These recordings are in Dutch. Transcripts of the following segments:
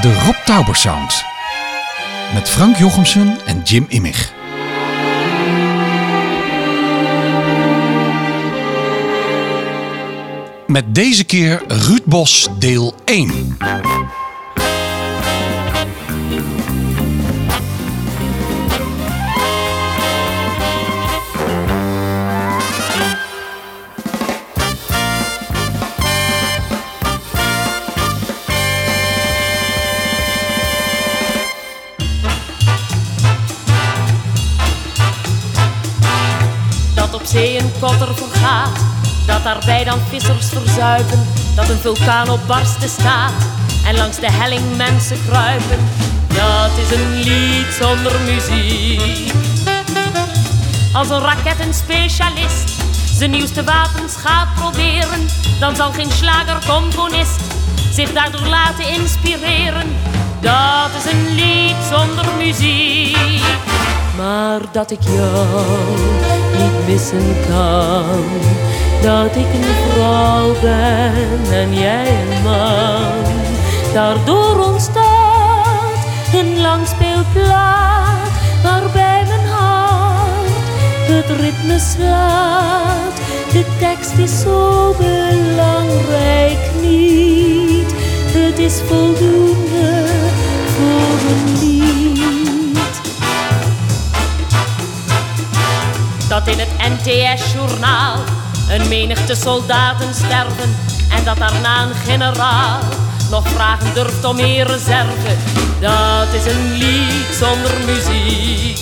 De Rob Tauber Sound. Met Frank Jochemsen en Jim Immig. Met deze keer Ruud Bos deel 1. Daarbij dan vissers verzuipen, dat een vulkaan op barsten staat en langs de helling mensen kruipen. Dat is een lied zonder muziek. Als een rakettenspecialist zijn nieuwste wapens gaat proberen, dan zal geen slagercomponist zich daardoor laten inspireren. Dat is een lied zonder muziek. Maar dat ik jou niet missen kan. Dat ik een vrouw ben en jij een man. Daardoor ontstaat een langspeelplaat waarbij mijn hart het ritme slaat. De tekst is zo belangrijk niet. Het is voldoende voor een lied. Dat in het NTS-journaal een menigte soldaten sterven en dat daarna een generaal nog vragen durft om meer reserve. Dat is een lied zonder muziek.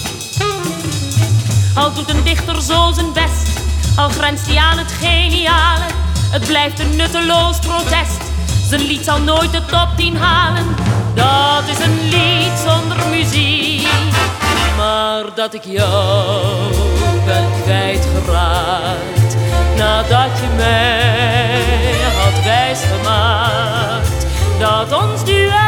Al doet een dichter zo zijn best, al grenst hij aan het geniale. Het blijft een nutteloos protest, zijn lied zal nooit de top 10 halen. Dat is een lied zonder muziek. Maar dat ik jou ben kwijtgeraakt nadat je mij had wijsgemaakt dat ons duet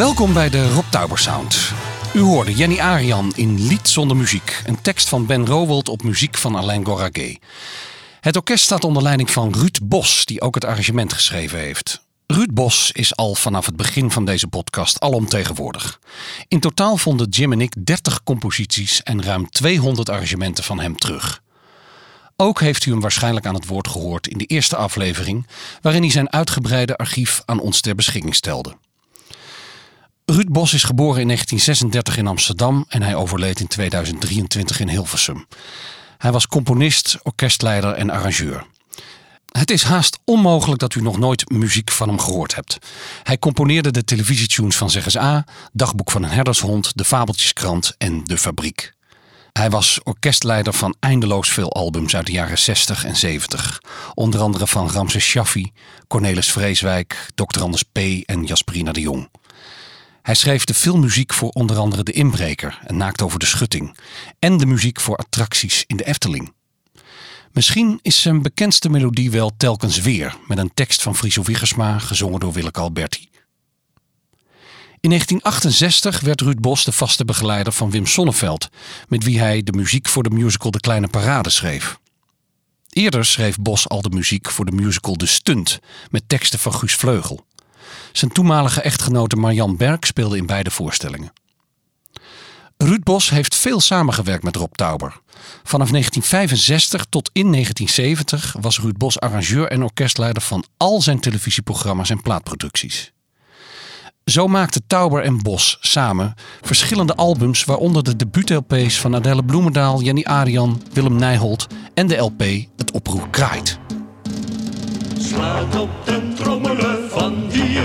Welkom bij de Rob Tauber Sound. U hoorde Jenny Arian in Lied zonder muziek. Een tekst van Ben Rowold op muziek van Alain Goraguet. Het orkest staat onder leiding van Ruud Bos, die ook het arrangement geschreven heeft. Ruud Bos is al vanaf het begin van deze podcast alomtegenwoordig. In totaal vonden Jim en ik 30 composities en ruim 200 arrangementen van hem terug. Ook heeft u hem waarschijnlijk aan het woord gehoord in de eerste aflevering, waarin hij zijn uitgebreide archief aan ons ter beschikking stelde. Ruud Bos is geboren in 1936 in Amsterdam en hij overleed in 2023 in Hilversum. Hij was componist, orkestleider en arrangeur. Het is haast onmogelijk dat u nog nooit muziek van hem gehoord hebt. Hij componeerde de televisietunes van Zeggens A, Dagboek van een herdershond, De Fabeltjeskrant en De Fabriek. Hij was orkestleider van eindeloos veel albums uit de jaren 60 en 70. Onder andere van Ramses Shaffi, Cornelis Vreeswijk, Dr. Anders P. en Jasperina de Jong. Hij schreef de filmmuziek voor onder andere De Inbreker en Naakt over de Schutting. En de muziek voor attracties in de Efteling. Misschien is zijn bekendste melodie wel Telkens Weer, met een tekst van Friso Wiggersma, gezongen door Willeke Alberti. In 1968 werd Ruud Bos de vaste begeleider van Wim Sonneveld, met wie hij de muziek voor de musical De Kleine Parade schreef. Eerder schreef Bos al de muziek voor de musical De Stunt, met teksten van Guus Vleugel. Zijn toenmalige echtgenote Marjan Berg speelde in beide voorstellingen. Ruud Bos heeft veel samengewerkt met Rob Tauber. Vanaf 1965 tot in 1970 was Ruud Bos arrangeur en orkestleider van al zijn televisieprogramma's en plaatproducties. Zo maakten Tauber en Bos samen verschillende albums, waaronder de debuut-LP's van Adelle Bloemendaal, Jenny Arian, Willem Nijholt en de LP Het Oproer Kraait. Slaat op trommelen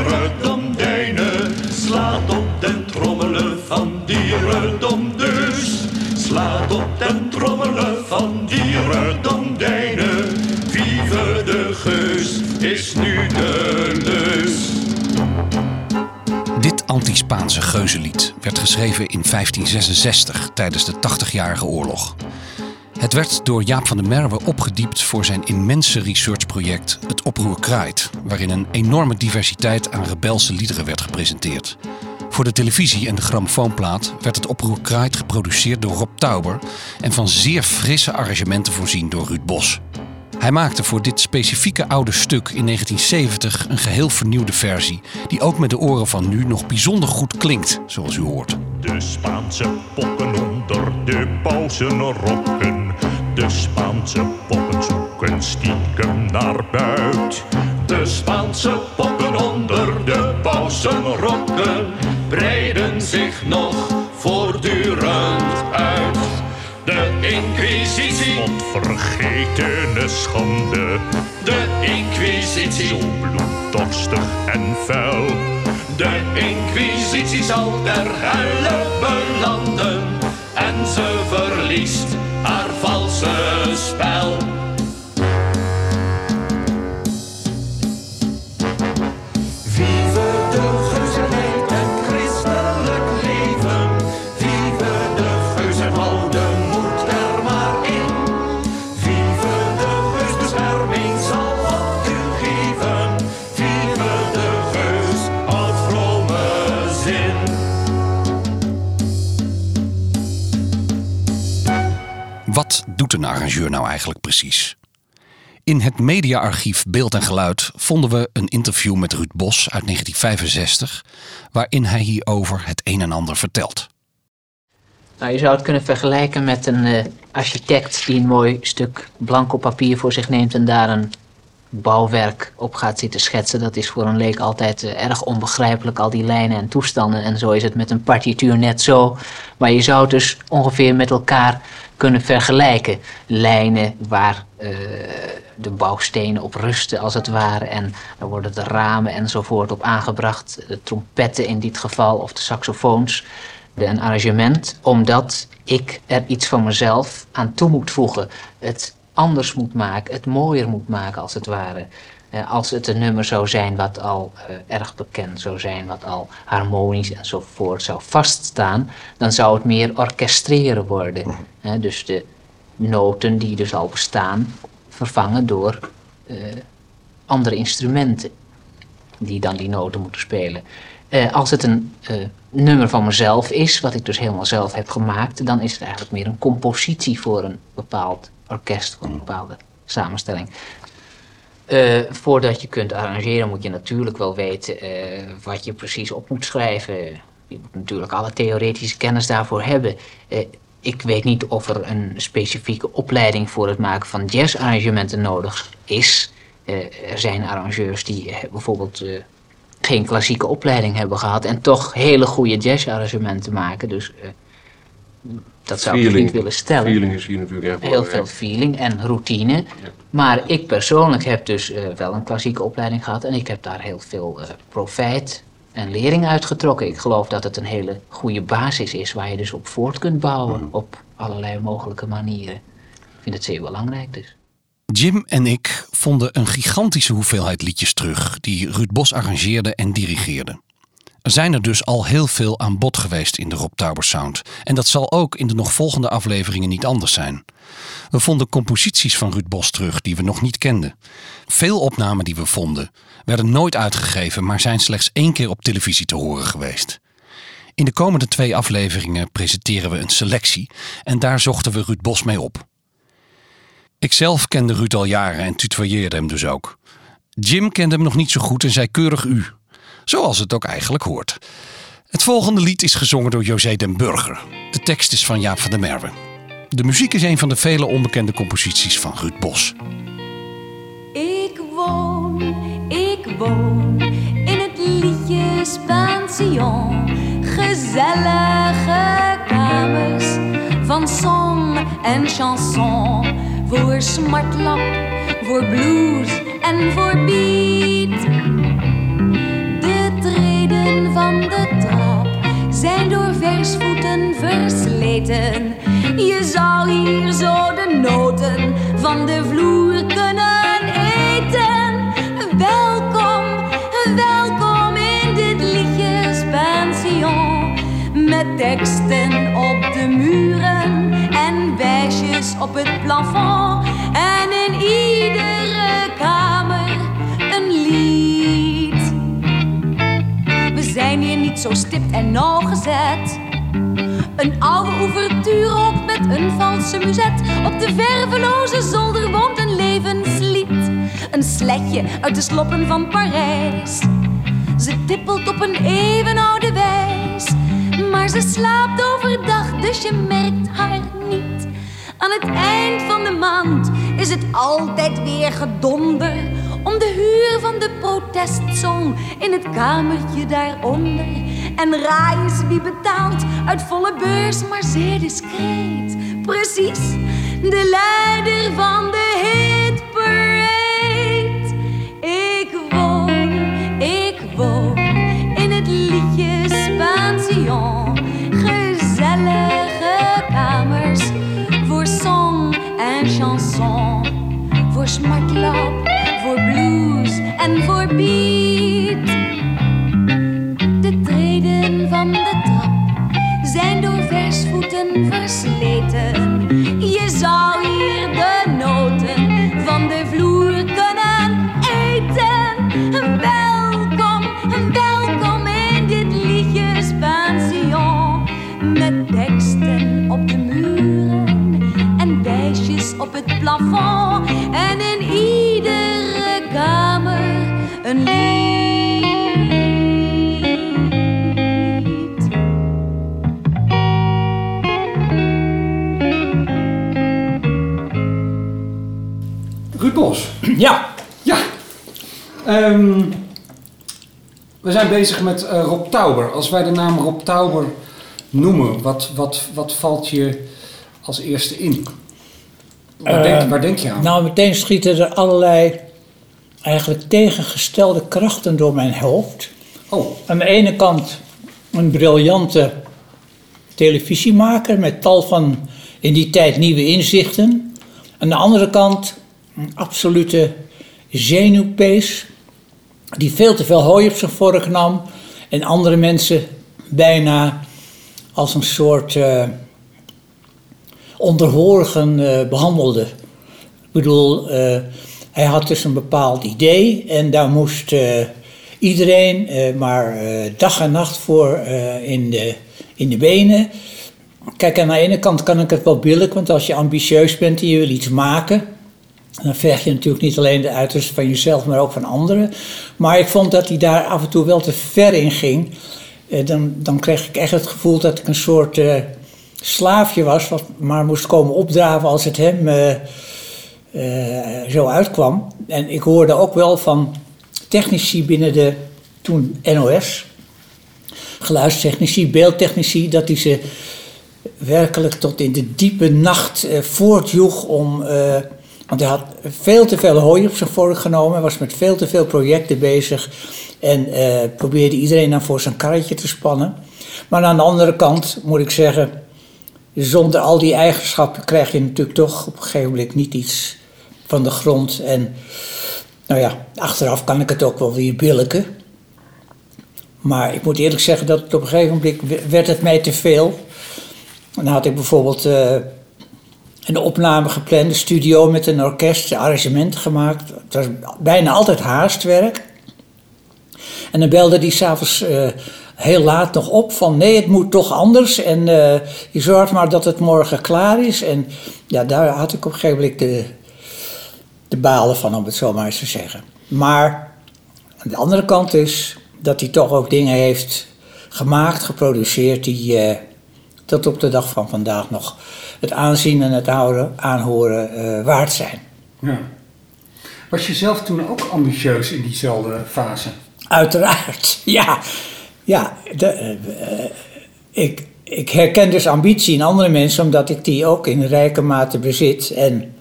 van dierendom Deinen. Slaat op den trommelen van dierendom dus. Slaat op den trommelen van dierendom Deinen. Vive de geus is nu de lus. Dit anti-Spaanse geuzenlied werd geschreven in 1566 tijdens de 80-jarige oorlog. Het werd door Jaap van der Merwe opgediept voor zijn immense researchproject Het Oproer Kraait, waarin een enorme diversiteit aan rebelse liederen werd gepresenteerd. Voor de televisie en de grammofoonplaat werd het Oproer Kraait geproduceerd door Rob Tauber en van zeer frisse arrangementen voorzien door Ruud Bos. Hij maakte voor dit specifieke oude stuk in 1970 een geheel vernieuwde versie, die ook met de oren van nu nog bijzonder goed klinkt, zoals u hoort. De Spaanse pokken onder de pauzenrokken. De Spaanse pokken zoeken stiekem naar buit. De Spaanse pokken onder de pauzenrokken breiden zich nog voortdurend uit. Inquisitie, onvergetene schande. De Inquisitie, zo bloeddorstig en vuil. De Inquisitie zal der helle belanden en ze verliest haar valse spel. Doet een arrangeur nou eigenlijk precies? In het mediaarchief Beeld en Geluid vonden we een interview met Ruud Bos uit 1965, waarin hij hierover het een en ander vertelt. Nou, je zou het kunnen vergelijken met een eh, architect die een mooi stuk blanco papier voor zich neemt en daar een bouwwerk op gaat zitten schetsen. Dat is voor een leek altijd eh, erg onbegrijpelijk, al die lijnen en toestanden. En zo is het met een partituur net zo. Maar je zou dus ongeveer met elkaar kunnen vergelijken. Lijnen waar eh, de bouwstenen op rusten, als het ware. En dan worden de ramen enzovoort op aangebracht. De trompetten in dit geval, of de saxofoons een arrangement, omdat ik er iets van mezelf aan toe moet voegen. Het anders moet maken, het mooier moet maken als het ware. Eh, als het een nummer zou zijn wat al eh, erg bekend zou zijn, wat al harmonisch enzovoort zou vaststaan, dan zou het meer orchestreren worden. Hè, dus de noten die dus al bestaan, vervangen door eh, andere instrumenten die dan die noten moeten spelen. Eh, als het een eh, nummer van mezelf is, wat ik dus helemaal zelf heb gemaakt, dan is het eigenlijk meer een compositie voor een bepaald orkest, voor een bepaalde samenstelling. Eh, voordat je kunt arrangeren moet je natuurlijk wel weten eh, wat je precies op moet schrijven. Je moet natuurlijk alle theoretische kennis daarvoor hebben. Eh, ik weet niet of er een specifieke opleiding voor het maken van jazzarrangementen nodig is. Er zijn arrangeurs die bijvoorbeeld geen klassieke opleiding hebben gehad en toch hele goede jazzarrangementen maken. Dus dat zou ik niet willen stellen. Feeling is hier natuurlijk erg Heel veel feeling en routine. Maar ik persoonlijk heb dus eh, wel een klassieke opleiding gehad en ik heb daar heel veel eh, profijt en lering uitgetrokken. Ik geloof dat het een hele goede basis is waar je dus op voort kunt bouwen op allerlei mogelijke manieren. Ik vind het zeer belangrijk dus. Jim en ik vonden een gigantische hoeveelheid liedjes terug die Ruud Bos arrangeerde en dirigeerde. Zijn er dus al heel veel aan bod geweest in de Rob Tauber Sound. En dat zal ook in de nog volgende afleveringen niet anders zijn. We vonden composities van Ruud Bos terug die we nog niet kenden. Veel opnamen die we vonden werden nooit uitgegeven, maar zijn slechts één keer op televisie te horen geweest. In de komende twee afleveringen presenteren we een selectie en daar zochten we Ruud Bos mee op. Ikzelf kende Ruud al jaren en tutoyeerde hem dus ook. Jim kende hem nog niet zo goed en zei keurig u. Zoals het ook eigenlijk hoort. Het volgende lied is gezongen door José den Burger. De tekst is van Jaap van der Merwe. De muziek is een van de vele onbekende composities van Ruud Bos. Ik woon, ik woon in het liedjes pension. Gezellige kamers van son en chanson. Voor smartlap, voor blues en voor beat. Van de trap zijn door versvoeten versleten. Je zou hier zo de noten van de vloer kunnen eten. Welkom, welkom in dit liedjespension. Met teksten op de muren en wijsjes op het plafond. En in iedere zijn hier niet zo stipt en nauwgezet. Een oude ouvertuur ook met een valse muzet. Op de verveloze zolder woont een levenslied. Een sletje uit de sloppen van Parijs. Ze tippelt op een eeuwenoude wijs. Maar ze slaapt overdag, dus je merkt haar niet. Aan het eind van de maand is het altijd weer gedonder. Om de huur van de protestsong in het kamertje daaronder. En raai eens wie betaalt uit volle beurs, maar zeer discreet. Precies, de leider van de Ja, Ja. Ehm, we zijn bezig met eh, Rob Tauber. Als wij de naam Rob Tauber noemen, wat, wat, wat valt je als eerste in? Waar, denk, waar denk je aan? nou meteen schieten er allerlei eigenlijk tegengestelde krachten door mijn hoofd. oh, Aan de ene kant een briljante televisiemaker met tal van in die tijd nieuwe inzichten. Aan de andere kant een absolute zenuwpees die veel te veel hooi op zijn vork nam en andere mensen bijna als een soort eh onderhorigen eh, behandelde. Ik bedoel, eh, hij had dus een bepaald idee en daar moest iedereen maar dag en nacht voor in, de, in de benen. Kijk, aan de ene kant kan ik het wel billig, want als je ambitieus bent en je wil iets maken, dan verg je natuurlijk niet alleen de uiterste van jezelf, maar ook van anderen. Maar ik vond dat hij daar af en toe wel te ver in ging. Eh, dan, dan kreeg ik echt het gevoel dat ik een soort eh, slaafje was, wat maar moest komen opdraven als het hem eh, zo uitkwam. En ik hoorde ook wel van technici binnen de toen NOS, geluidstechnici, beeldtechnici, dat die ze werkelijk tot in de diepe nacht voortjoeg om. Want hij had veel te veel hooi op zijn vork genomen, was met veel te veel projecten bezig en eh, probeerde iedereen dan voor zijn karretje te spannen. Maar aan de andere kant moet ik zeggen, zonder al die eigenschappen krijg je natuurlijk toch op een gegeven moment niet iets van de grond. En nou ja, achteraf kan ik het ook wel weer billiken. Maar ik moet eerlijk zeggen dat op een gegeven moment werd het mij te veel. Dan had ik bijvoorbeeld eh, een opname gepland, een studio met een orkest, arrangementen gemaakt. Het was bijna altijd haastwerk. En dan belde die s'avonds uh, heel laat nog op van nee, het moet toch anders. En uh, je zorgt maar dat het morgen klaar is. En ja, daar had ik op een gegeven moment de, de balen van, om het zo maar eens te zeggen. Maar aan de andere kant is dat hij toch ook dingen heeft gemaakt, geproduceerd, die uh, tot op de dag van vandaag nog het aanzien en het houden, aanhoren uh, waard zijn. Ja. Was je zelf toen ook ambitieus in diezelfde fase? Uiteraard, ja. Ja, de, uh, ik, ik herken dus ambitie in andere mensen, omdat ik die ook in rijke mate bezit. En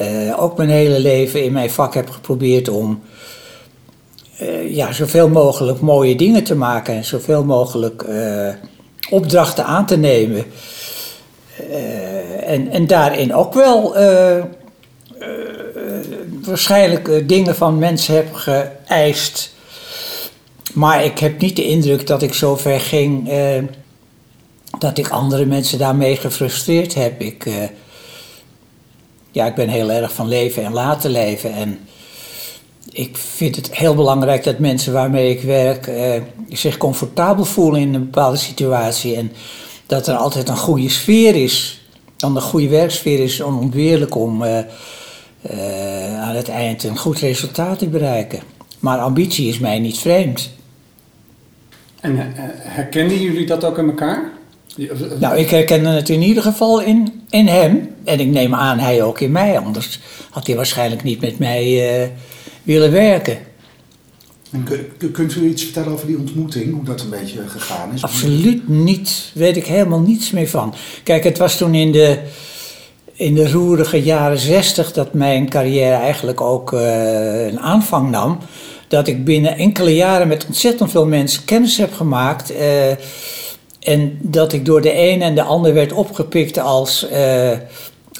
uh, ook mijn hele leven in mijn vak heb geprobeerd om ja, zoveel mogelijk mooie dingen te maken en zoveel mogelijk opdrachten aan te nemen. en, en daarin ook wel waarschijnlijk dingen van mensen heb geëist. Maar ik heb niet de indruk dat ik zo ver ging dat ik andere mensen daarmee gefrustreerd heb. Ik, ja, ik ben heel erg van leven en laten leven. En ik vind het heel belangrijk dat mensen waarmee ik werk eh, zich comfortabel voelen in een bepaalde situatie. En dat er altijd een goede sfeer is. Dan een goede werksfeer is onontbeerlijk om eh, eh, aan het eind een goed resultaat te bereiken. Maar ambitie is mij niet vreemd. En eh, herkennen jullie dat ook in elkaar? Nou, ik herkende het in ieder geval in, in hem. En ik neem aan hij ook in mij. Anders had hij waarschijnlijk niet met mij eh, willen werken. En kun- kunt u iets vertellen over die ontmoeting, hoe dat een beetje gegaan is? Absoluut niet. Weet ik helemaal niets meer van. Kijk, het was toen in de, in de roerige jaren zestig dat mijn carrière eigenlijk ook eh, een aanvang nam. Dat ik binnen enkele jaren met ontzettend veel mensen kennis heb gemaakt. eh, en dat ik door de een en de ander werd opgepikt als eh,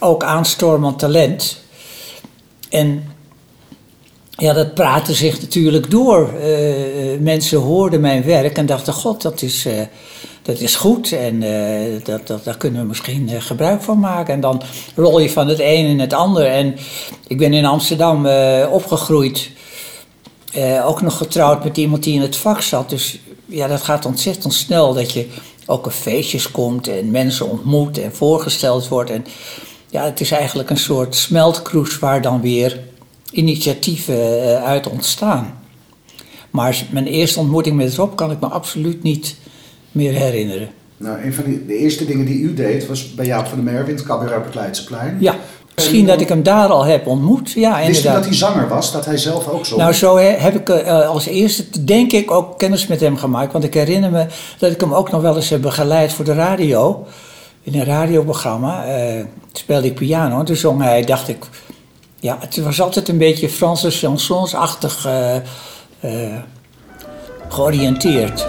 ook aanstormend talent. En ja, dat praatte zich natuurlijk door. Eh, mensen hoorden mijn werk en dachten: God, dat is, eh, dat is goed en eh, dat, dat, daar kunnen we misschien eh, gebruik van maken. En dan rol je van het een in het ander. En ik ben in Amsterdam eh, opgegroeid. Eh, ook nog getrouwd met iemand die in het vak zat. Dus ja, dat gaat ontzettend snel dat je ook op feestjes komt en mensen ontmoet en voorgesteld wordt. En ja, het is eigenlijk een soort smeltkroes waar dan weer initiatieven eh, uit ontstaan. Maar mijn eerste ontmoeting met Rob kan ik me absoluut niet meer herinneren. Nou, een van die, de eerste dingen die u deed was bij Jaap van der Merwe in het cabaret op het Leidseplein. Ja, misschien dat ik hem daar al heb ontmoet. Ja, Wist u dat hij zanger was, dat hij zelf ook zong? Nou, zo he- heb ik eh, als eerste, denk ik, ook kennis met hem gemaakt. Want ik herinner me dat ik hem ook nog wel eens heb begeleid voor de radio. In een radioprogramma eh, speelde ik piano. En toen zong hij, dacht ik... Ja, het was altijd een beetje Franse chansons-achtig eh, georiënteerd.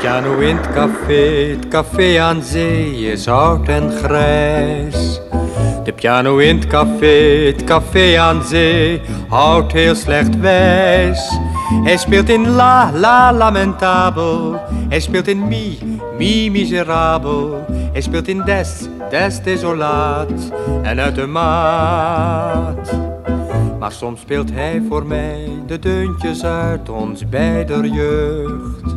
Piano in het café, het café aan zee is oud en grijs. De piano in het café, het café aan zee, houdt heel slecht wijs. Hij speelt in La, La, lamentabel. Hij speelt in Mi, Mi, miserabel. Hij speelt in Des, Des, desolaat. En uit de maat. Maar soms speelt hij voor mij de deuntjes uit ons beider jeugd.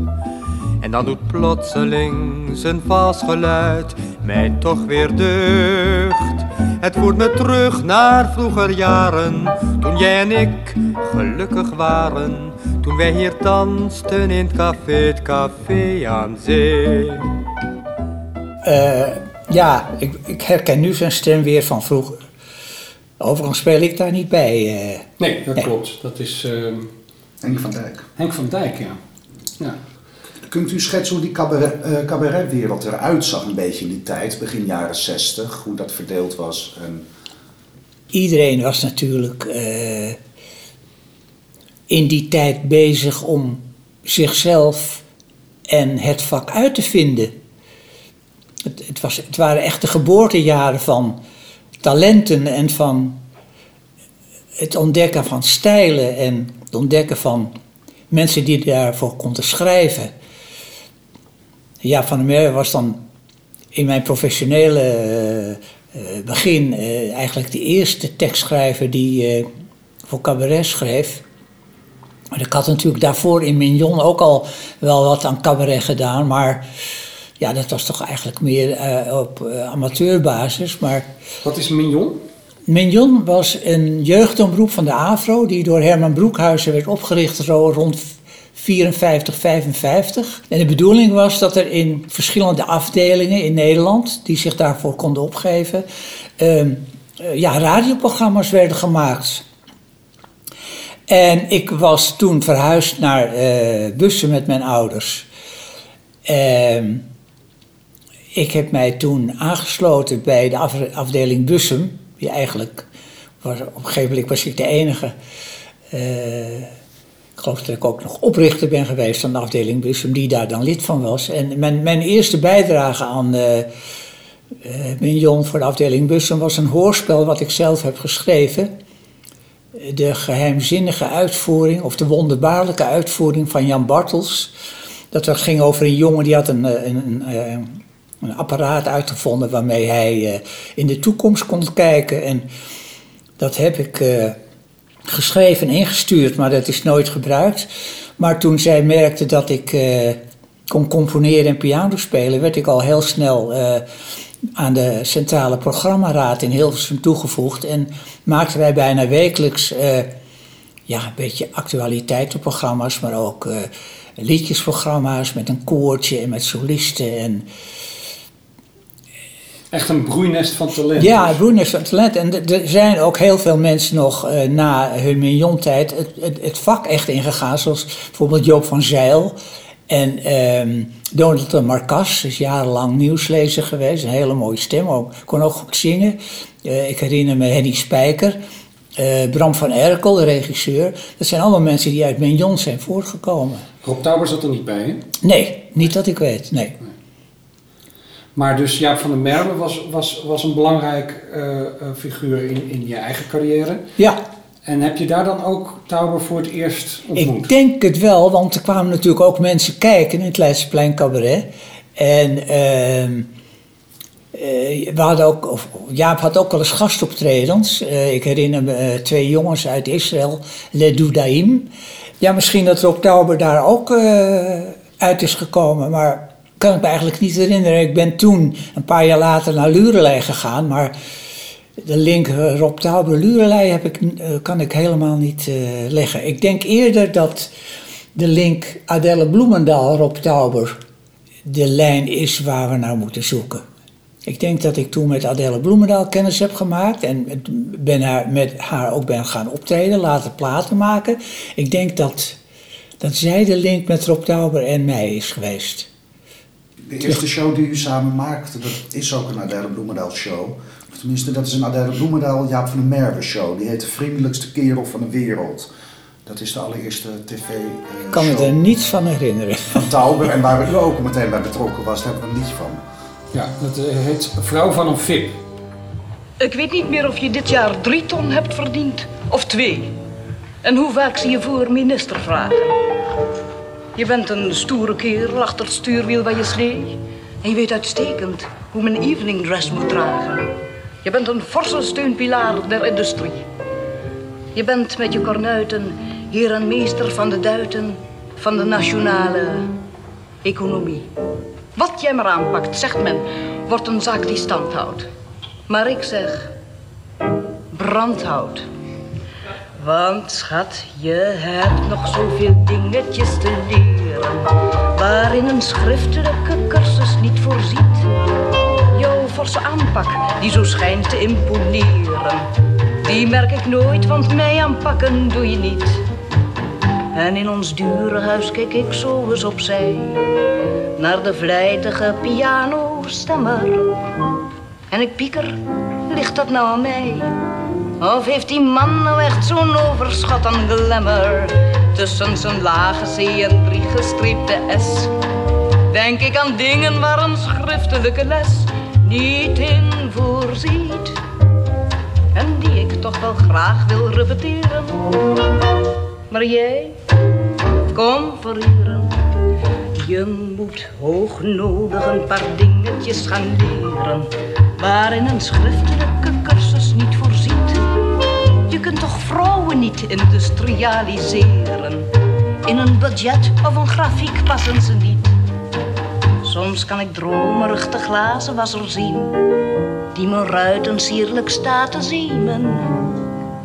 En dan doet plotseling zijn vals geluid mij toch weer deugd. Het voert me terug naar vroeger jaren, toen jij en ik gelukkig waren. Toen wij hier dansten in het café, het café aan zee. Eh, ja, ik, ik herken nu zijn stem weer van vroeger. Overigens speel ik daar niet bij. eh. Nee, dat Nee. klopt. Dat is ehm, Henk van Dijk. Henk van Dijk, ja. ja. Kunt u schetsen hoe die cabaret, eh, cabaretwereld eruit zag een beetje in die tijd, begin jaren 60, hoe dat verdeeld was? En iedereen was natuurlijk eh, in die tijd bezig om zichzelf en het vak uit te vinden. Het, het, was, het waren echt de geboortejaren van talenten en van het ontdekken van stijlen en het ontdekken van mensen die daarvoor konden schrijven. Ja, van der Merwe was dan in mijn professionele eh, eh, begin eh, eigenlijk de eerste tekstschrijver die voor cabaret schreef. Maar ik had natuurlijk daarvoor in Mignon ook al wel wat aan cabaret gedaan, maar ja, dat was toch eigenlijk meer op amateurbasis. Maar Wat is Mignon? Mignon was een jeugdomroep van de AVRO, die door Herman Broekhuizen werd opgericht zo rond 54, 55. En de bedoeling was dat er in verschillende afdelingen in Nederland, die zich daarvoor konden opgeven, ehm, eh, ja, radioprogramma's werden gemaakt. En ik was toen verhuisd naar eh Bussen met mijn ouders. Ehm, ik heb mij toen aangesloten bij de af- afdeling Bussum. Die eigenlijk, op een gegeven moment was ik de enige. eh, ik geloof dat ik ook nog oprichter ben geweest van de afdeling Bussum, die daar dan lid van was. En mijn, mijn eerste bijdrage aan eh eh, Mignon voor de afdeling Bussum was een hoorspel wat ik zelf heb geschreven. De geheimzinnige uitvoering, of de wonderbaarlijke uitvoering van Jan Bartels. Dat ging over een jongen die had een, eh, een, een, een apparaat uitgevonden waarmee hij in de toekomst kon kijken. En dat heb ik geschreven en ingestuurd, maar dat is nooit gebruikt. Maar toen zij merkte dat ik eh, kon componeren en piano spelen, werd ik al heel snel eh, aan de centrale programmaraad in Hilversum toegevoegd. En maakten wij bijna wekelijks eh, ja, een beetje actualiteitenprogramma's, maar ook liedjesprogramma's met een koortje en met solisten. En, Echt een broeinest van talent. ja, Broeners van Talent. En er- zijn ook heel veel mensen nog eh, na hun mignontijd het, het, het vak echt ingegaan. Zoals bijvoorbeeld Joop van Zeil. En ehm Donald de Marcas is jarenlang nieuwslezer geweest. Een hele mooie stem, ook, kon ook goed zingen. Eh, ik herinner me Henny Spijker. eh, Bram van Erkel, de regisseur. Dat zijn allemaal mensen die uit Mignon zijn voortgekomen. Rob Tauber zat er niet bij, hè? Nee, niet dat ik weet, nee. Maar dus Jaap van der Merwe was, was, was een belangrijk eh, eh, figuur in, in je eigen carrière. Ja, En heb je daar dan ook Tauber voor het eerst ontmoet? Ik denk het wel, want er kwamen natuurlijk ook mensen kijken in het Leidseplein Cabaret. En ehm, eh, we hadden ook, of Jaap had ook wel eens gastoptredens. Ik herinner me twee jongens uit Israël, Le Doudaim. Ja, misschien dat Rob Tauber daar ook uit is gekomen, maar kan me eigenlijk niet herinneren. Ik ben toen een paar jaar later naar Lurelei gegaan, maar de link eh, Rob Tauber Lurelei heb ik, eh, kan ik helemaal niet eh, leggen. Ik denk eerder dat de link Adelle Bloemendaal Rob Tauber de lijn is waar we naar moeten zoeken. Ik denk dat ik toen met Adelle Bloemendaal kennis heb gemaakt en ben haar, met haar ook ben gaan optreden, later platen maken. Ik denk dat, dat zij de link met Rob Tauber en mij is geweest. De eerste show die u samen maakte, dat is ook een Adèle Bloemendaal show. Of tenminste, dat is een Adèle Bloemendaal Jaap van der Merwe show. Die heet De Vriendelijkste Kerel van de Wereld. Dat is de allereerste tv-show Ik kan me er niets van herinneren. van Tauber. En waar u ook meteen bij betrokken was, daar hebben we een liedje van. Ja, dat eh, heet Vrouw van een Vip. Ik weet niet meer of je dit jaar drie ton hebt verdiend of twee. En hoe vaak zie je voor minister vragen? Je bent een stoere kerel achter het stuurwiel van je slee. En je weet uitstekend hoe men evening dress moet dragen. Je bent een forse steunpilaar der industrie. Je bent met je kornuiten heer en meester van de duiten van de nationale economie. Wat jij maar aanpakt, zegt men, wordt een zaak die stand houdt. Maar ik zeg, brandhout. Want schat, je hebt nog zoveel dingetjes te leren. Waarin een schriftelijke cursus niet voorziet. Jouw forse aanpak, die zo schijnt te imponeren. Die merk ik nooit, want mij aanpakken doe je niet. En in ons dure huis kijk ik zo eens opzij. Naar de vlijtige pianostemmer. En ik pieker, ligt dat nou aan mij? Of heeft die man nou echt zo'n overschot aan? Tussen zijn lage C en drie gestreepte S. Denk ik aan dingen waar een schriftelijke les niet in voorziet. En die ik toch wel graag wil repeteren. Maar jij, kom verhuren. Je moet hoognodig een paar dingetjes gaan leren. Waarin een schriftelijke vrouwen niet industrialiseren. In een budget of een grafiek passen ze niet. Soms kan ik dromerig de glazen wasser zien. Die mijn ruiten sierlijk staat te ziemen.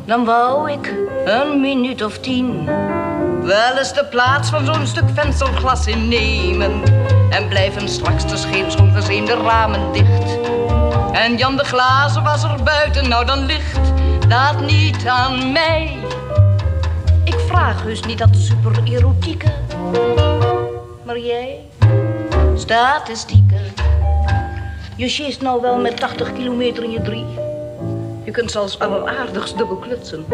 Dan wou ik een minuut of tien wel eens de plaats van zo'n stuk vensterglas innemen. En blijven straks de scheepsongezeemde ramen dicht. En Jan de glazen was er buiten, nou dan ligt dat niet aan mij. Ik vraag dus niet dat super erotieke. Maar jij, statistieken. Je sjeest nou wel met 80 kilometer in je drie. Je kunt zelfs alleraardigst dubbel klutsen.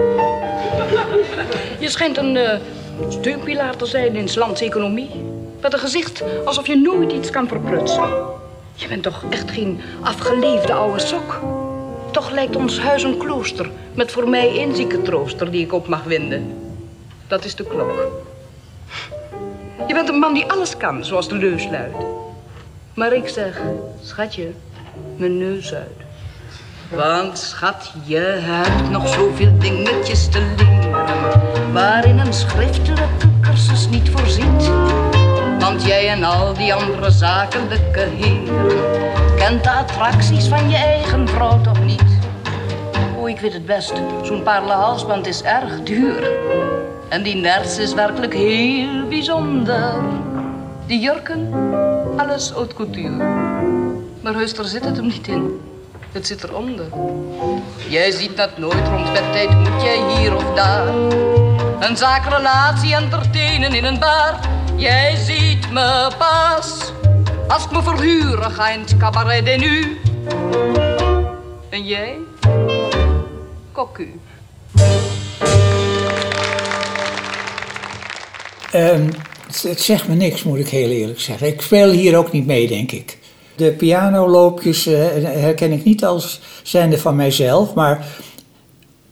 Je schijnt een steunpilaar te zijn in lands economie. Met een gezicht alsof je nooit iets kan verprutsen. Je bent toch echt geen afgeleefde oude sok? Toch lijkt ons huis een klooster met voor mij één ziekentrooster die ik op mag winden. Dat is de klok. Je bent een man die alles kan, zoals de leus luidt. Maar ik zeg, schatje, mijn neus uit. Want schat, je hebt nog zoveel dingetjes te leren waarin een schriftelijke cursus niet voorziet. Want jij en al die andere zakelijke heren kent de attracties van je eigen vrouw toch niet? Oh, ik weet het best. Zo'n parelhalsband is erg duur. En die nerts is werkelijk heel bijzonder. Die jurken, alles haute couture. Maar heus, daar zit het hem niet in. Het zit eronder. Jij ziet dat nooit rond bedtijd moet jij hier of daar. Een zaakrelatie entertainen in een bar. Jij ziet me pas. Als ik me verhuren ga in het cabaret en nu. En jij? Cocu. Ehm, het, het zegt me niks, moet ik heel eerlijk zeggen. Ik speel hier ook niet mee, denk ik. De pianoloopjes eh, herken ik niet als zijnde van mijzelf, maar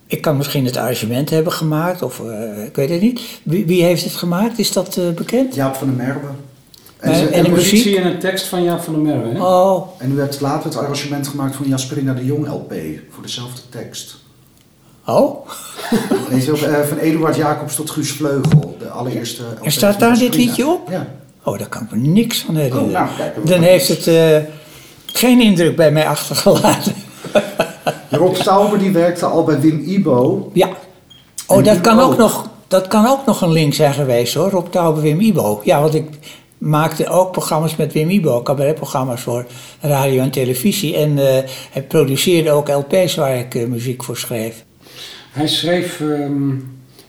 ik kan misschien het arrangement hebben gemaakt, of eh, ik weet het niet. Wie, wie heeft het gemaakt? Is dat eh, bekend? Jaap van der Merwe. En- en de muziek? Positie en een tekst van Jaap van der Merwe. Hè? Oh, En u hebt later het arrangement gemaakt voor Jasperina de Jong LP, voor dezelfde tekst. oh. En is ook, eh, van Eduard Jacobs tot Guus Vleugel, de allereerste LP En staat van daar dit liedje op? Ja. Oh, daar kan ik me niks van herinneren. Oh, nou, kijk, Dan heeft het eh, geen indruk bij mij achtergelaten. Rob Tauber die werkte al bij Wim Ibo. Ja. Oh, En dat Wim kan, ook ook. nog, dat kan ook nog een link zijn geweest hoor, Rob Tauber, Wim Ibo. Ja, want ik maakte ook programma's met Wim Ibo, cabaretprogramma's voor radio en televisie. En eh, hij produceerde ook LP's waar ik eh, muziek voor schreef. Hij schreef ehm,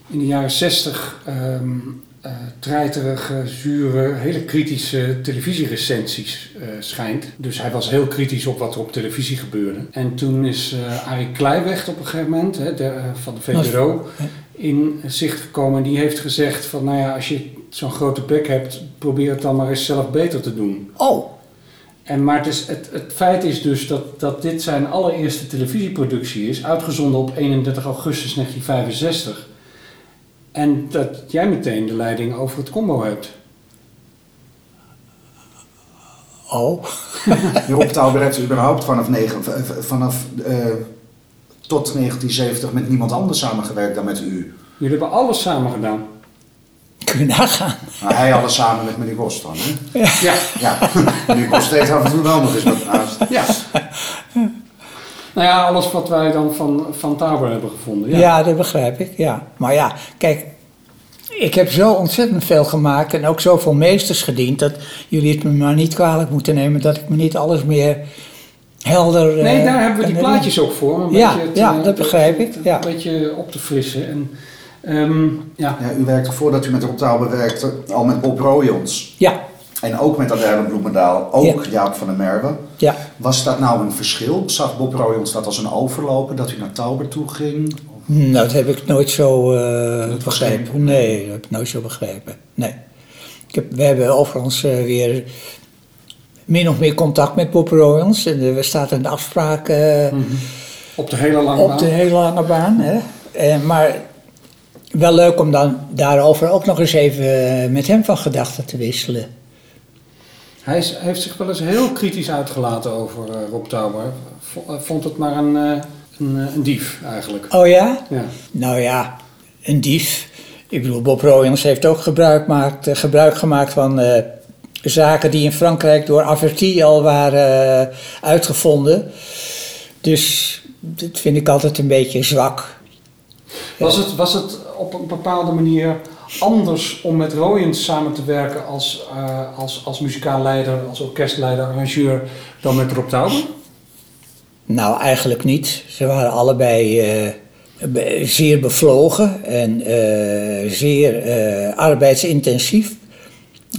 in de jaren zestig ehm eh, treiterige, zure, hele kritische televisierecensies schijnt. Dus hij was heel kritisch op wat er op televisie gebeurde. En toen is Arie Kleiweg op een gegeven moment hè, de, van de VPRO in zicht gekomen. En die heeft gezegd van nou ja, als je zo'n grote bek hebt, probeer het dan maar eens zelf beter te doen. Oh, En, maar het, is, het, het feit is dus dat, dat dit zijn allereerste televisieproductie is, uitgezonden op 31 augustus 1965. En dat jij meteen de leiding over het combo hebt. oh. Rob Tauber heeft überhaupt vanaf, negen, vanaf eh, tot 1970 met niemand anders samengewerkt dan met u. Jullie hebben alles samen gedaan. Kun je nagaan. Nou, hij alles samen met meneer Bos dan, hè? Ja. Ja, meneer Bos deed af en toe wel nog eens wat naast. ja. Nou ja, alles wat wij dan van, van Tauber hebben gevonden. Ja. Ja. dat begrijp ik, ja. Maar ja, kijk, ik heb zo ontzettend veel gemaakt en ook zoveel meesters gediend... dat jullie het me maar niet kwalijk moeten nemen dat ik me niet alles meer helder... Nee, eh, daar hebben we die plaatjes ook voor. Een Ja, beetje het, ja, eh, dat begrijp ik, ja. Een beetje op te frissen. En, ehm, ja. Ja, u werkte voordat u met Rob werkte al met Bob Royons. Ja, En ook met Adèle Bloemendaal, ook Ja. Jaap van der Merwe. ja. Was dat nou een verschil? Zag Bob Royons dat als een overlopen, dat u naar Tauber toe ging? Nou, dat heb ik nooit zo eh, begrepen. Nee, dat heb ik nooit zo begrepen. Nee. Ik heb, we hebben overigens eh, weer min of meer contact met Bob Royals. En er staat een afspraak eh, Op de hele lange op baan. de hele lange baan. Hè? Eh, maar wel leuk om dan daarover ook nog eens even eh, met hem van gedachten te wisselen. Hij is- heeft zich wel eens heel kritisch uitgelaten over eh, Rob Tauber. Eh, Vond het maar een, een, een dief eigenlijk. Oh ja? Ja. Nou ja, een dief. Ik bedoel, Bob Royals heeft ook gebruik, maakt, gebruik gemaakt van zaken die in Frankrijk door Averti al waren uitgevonden. Dus dat vind ik altijd een beetje zwak. Was, het, was het op een bepaalde manier anders om met Royens samen te werken als, eh, als, als muzikaal leider, als orkestleider, arrangeur, dan met Rob Tauber? Nou, eigenlijk niet. Ze waren allebei eh, zeer bevlogen en eh, zeer arbeidsintensief.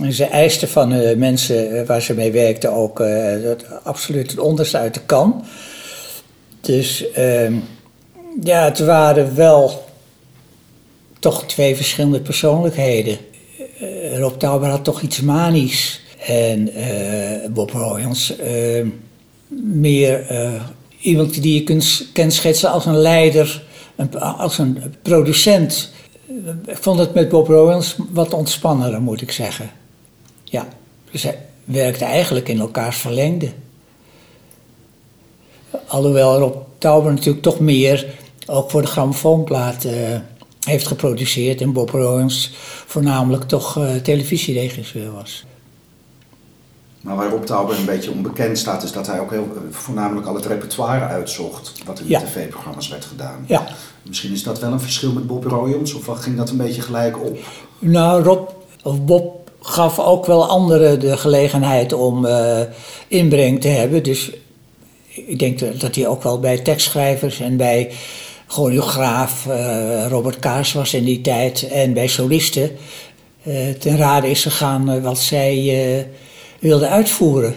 En ze eisten van de mensen waar ze mee werkten ook dat absoluut het onderste uit de kan. Dus ehm, ja, het waren wel toch twee verschillende persoonlijkheden. Eh, Rob Tauber had toch iets manisch. En eh, Bob Royals eh, meer iemand die je kunt, kan schetsen als een leider, als een producent. Ik vond het met Bob Royals wat ontspannender, moet ik zeggen. Ja, dus hij- werkten eigenlijk in elkaars verlengde. Alhoewel Rob Tauber natuurlijk toch meer, ook voor de grammofoonplaat, heeft geproduceerd. En Bob Royens voornamelijk toch eh, televisieregisseur was. Maar waar Rob Tauber een beetje onbekend staat, is dat hij ook heel, voornamelijk al het repertoire uitzocht. Wat in de Ja. tv-programma's werd gedaan. Ja. Misschien is dat wel een verschil met Bob Royens, of ging dat een beetje gelijk op? Nou, Rob, of Bob gaf ook wel anderen de gelegenheid om eh, inbreng te hebben. Dus ik denk dat- dat hij ook wel bij tekstschrijvers en bij choreograaf eh, Robert Kaas was in die tijd en bij solisten eh, ten rade is gegaan eh, wat zij wilden uitvoeren.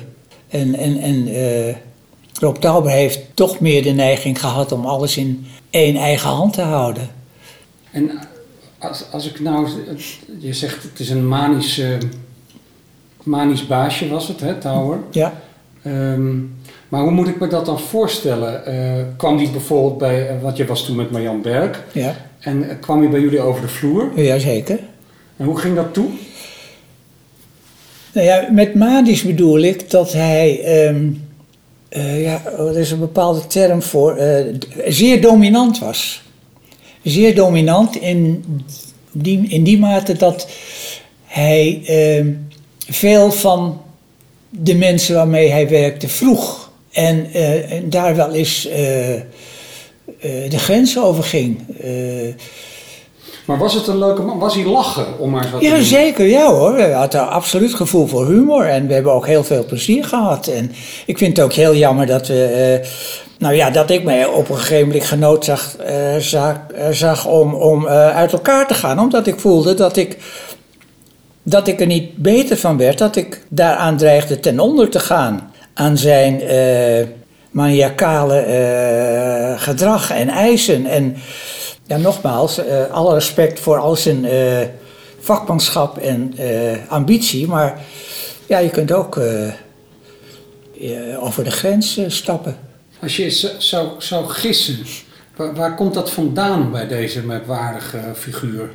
En, en, en Rob Tauber heeft toch meer de neiging gehad om alles in één eigen hand te houden. En als, als ik nou, je zegt het is een manisch, manisch baasje was het, hè, Tower? Ja. Ehm, maar hoe moet ik me dat dan voorstellen? Eh, kwam die bijvoorbeeld bij, eh, wat je was toen met Marjan Berg, Ja, en eh, kwam hij bij jullie over de vloer? jazeker. En hoe ging dat toe? Nou ja, met manisch bedoel ik dat hij, ehm, eh, ja, er is een bepaalde term voor, zeer dominant was. Zeer dominant in die, in die mate dat hij ehm, veel van de mensen waarmee hij werkte vroeg. En, eh, en daar wel eens eh, eh, de grens over ging. Maar was het een leuke man? Was hij lachen, om maar te ja, doen? zeker. Ja hoor. We hadden absoluut gevoel voor humor. En we hebben ook heel veel plezier gehad. En ik vind het ook heel jammer dat we... nou ja, dat ik mij op een gegeven moment genood zag, zag, zag om, om uit elkaar te gaan. Omdat ik voelde dat ik, dat ik er niet beter van werd. Dat ik daaraan dreigde ten onder te gaan. Aan zijn eh maniacale eh, gedrag en eisen. En ja, nogmaals, eh, alle respect voor al zijn vakmanschap en ambitie. Maar ja, je kunt ook over de grens stappen. Als je zou, zou gissen, waar, waar komt dat vandaan bij deze merkwaardige figuur?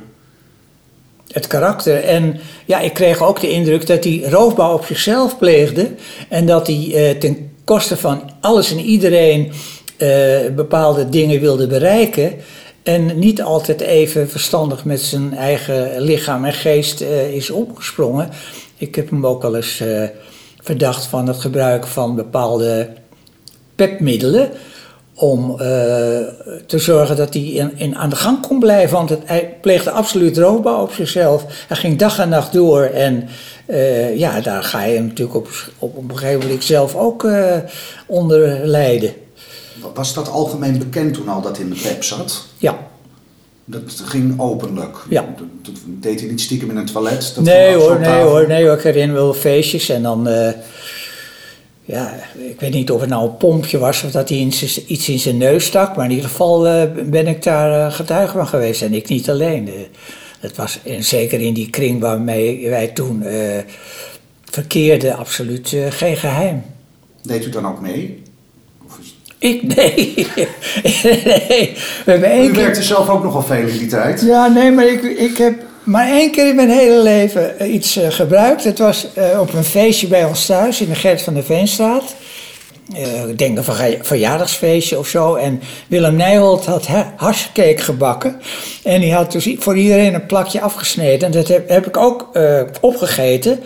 Het karakter. En ja, ik kreeg ook de indruk dat hij roofbouw op zichzelf pleegde. En dat hij eh, ten koste van alles en iedereen eh, bepaalde dingen wilde bereiken. En niet altijd even verstandig met zijn eigen lichaam en geest eh, is opgesprongen. Ik heb hem ook wel eens verdacht van het gebruik van bepaalde pepmiddelen. Om eh, te zorgen dat hij in, in aan de gang kon blijven. Want het, hij pleegde absoluut roofbouw op zichzelf. Hij ging dag en nacht door. En eh, ja, daar ga je natuurlijk op, op, op een gegeven moment zelf ook eh, onder lijden. Was dat algemeen bekend toen al dat in de pep zat? Ja. Dat ging openlijk. Ja. Dat, deed hij niet stiekem in een toilet? Dat nee hoor, nee hoor, nee hoor. Ik herinner me wel feestjes en dan... ja, ik weet niet of het nou een pompje was of dat hij iets in zijn neus stak. Maar in ieder geval eh, ben ik daar eh, getuige van geweest. En ik niet alleen. Eh, het was en zeker in die kring waarmee wij toen eh, verkeerden absoluut geen geheim. Deed u dan ook mee? Of is- Ik, nee. nee. We hebben één U keer... werkte zelf ook nogal veel in die tijd. Ja, nee, maar ik, ik heb maar één keer in mijn hele leven eh, iets eh, gebruikt. Het was eh, op een feestje bij ons thuis in de Gert van de Veenstraat. Eh, ik denk een verja- verjaardagsfeestje of zo. En Willem Nijholt had ha- gebakken. En die had dus voor iedereen een plakje afgesneden. En dat heb, ik ook opgegeten.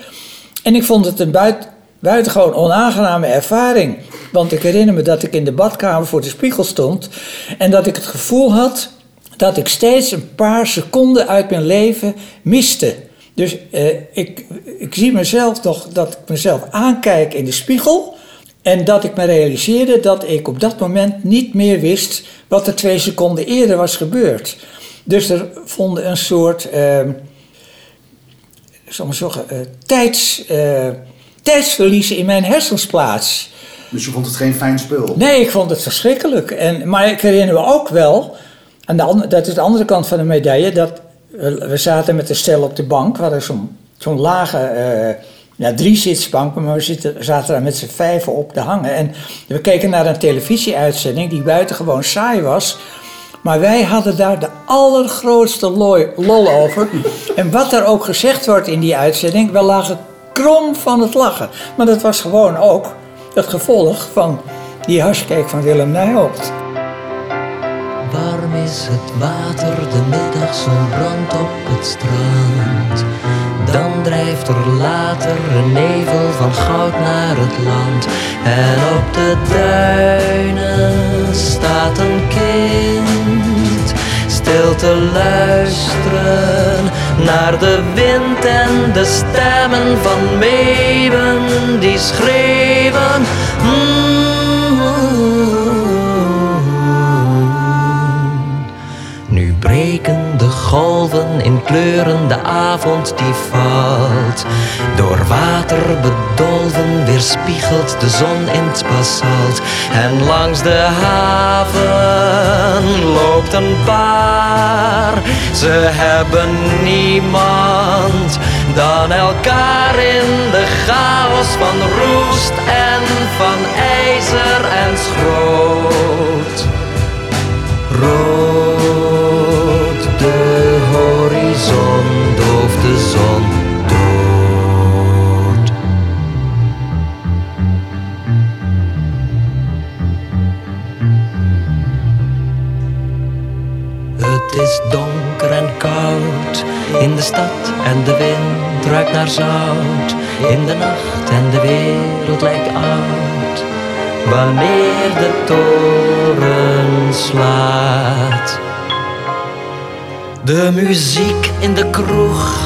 En ik vond het een buit, buitengewoon onaangename ervaring. Want ik herinner me dat ik in de badkamer voor de spiegel stond. En dat ik het gevoel had dat ik steeds een paar seconden uit mijn leven miste. Dus eh, ik, ik zie mezelf nog dat ik mezelf aankijk in de spiegel. En dat ik me realiseerde dat ik op dat moment niet meer wist wat er twee seconden eerder was gebeurd. Dus er vonden een soort, eh, zal ik maar zeggen, eh, tijds, eh, tijdsverliezen in mijn hersens plaats. Dus je vond het geen fijn spul? Nee, ik vond het verschrikkelijk. En, maar ik herinner me ook wel, aan de dat is de andere kant van de medaille, dat we, we zaten met een stel op de bank. We hadden zo'n zo'n lage, eh ja, drie zitsbanken, maar we zitten, zaten daar met z'n vijven op te hangen. En we keken naar een televisieuitzending die buitengewoon saai was. Maar wij hadden daar de allergrootste lol over. En wat er ook gezegd wordt in die uitzending, we lagen krom van het lachen. Maar dat was gewoon ook het gevolg van die harskeek van Willem Nijholt. Is het water, de middagzon brandt op het strand. Dan drijft er later een nevel van goud naar het land. En op de duinen staat een kind stil te luisteren naar de wind en de stemmen van meeuwen die schreeuwen. Nu golven in kleuren, de avond die valt. Door water bedolven weerspiegelt de zon in het basalt. En langs de haven loopt een paar. Ze hebben niemand dan elkaar in de chaos van roest en van ijzer en schroot. Rood zon dood. Het is donker en koud in de stad en de wind ruikt naar zout. In de nacht en de wereld lijkt oud. Wanneer de toren slaat. De muziek in de kroeg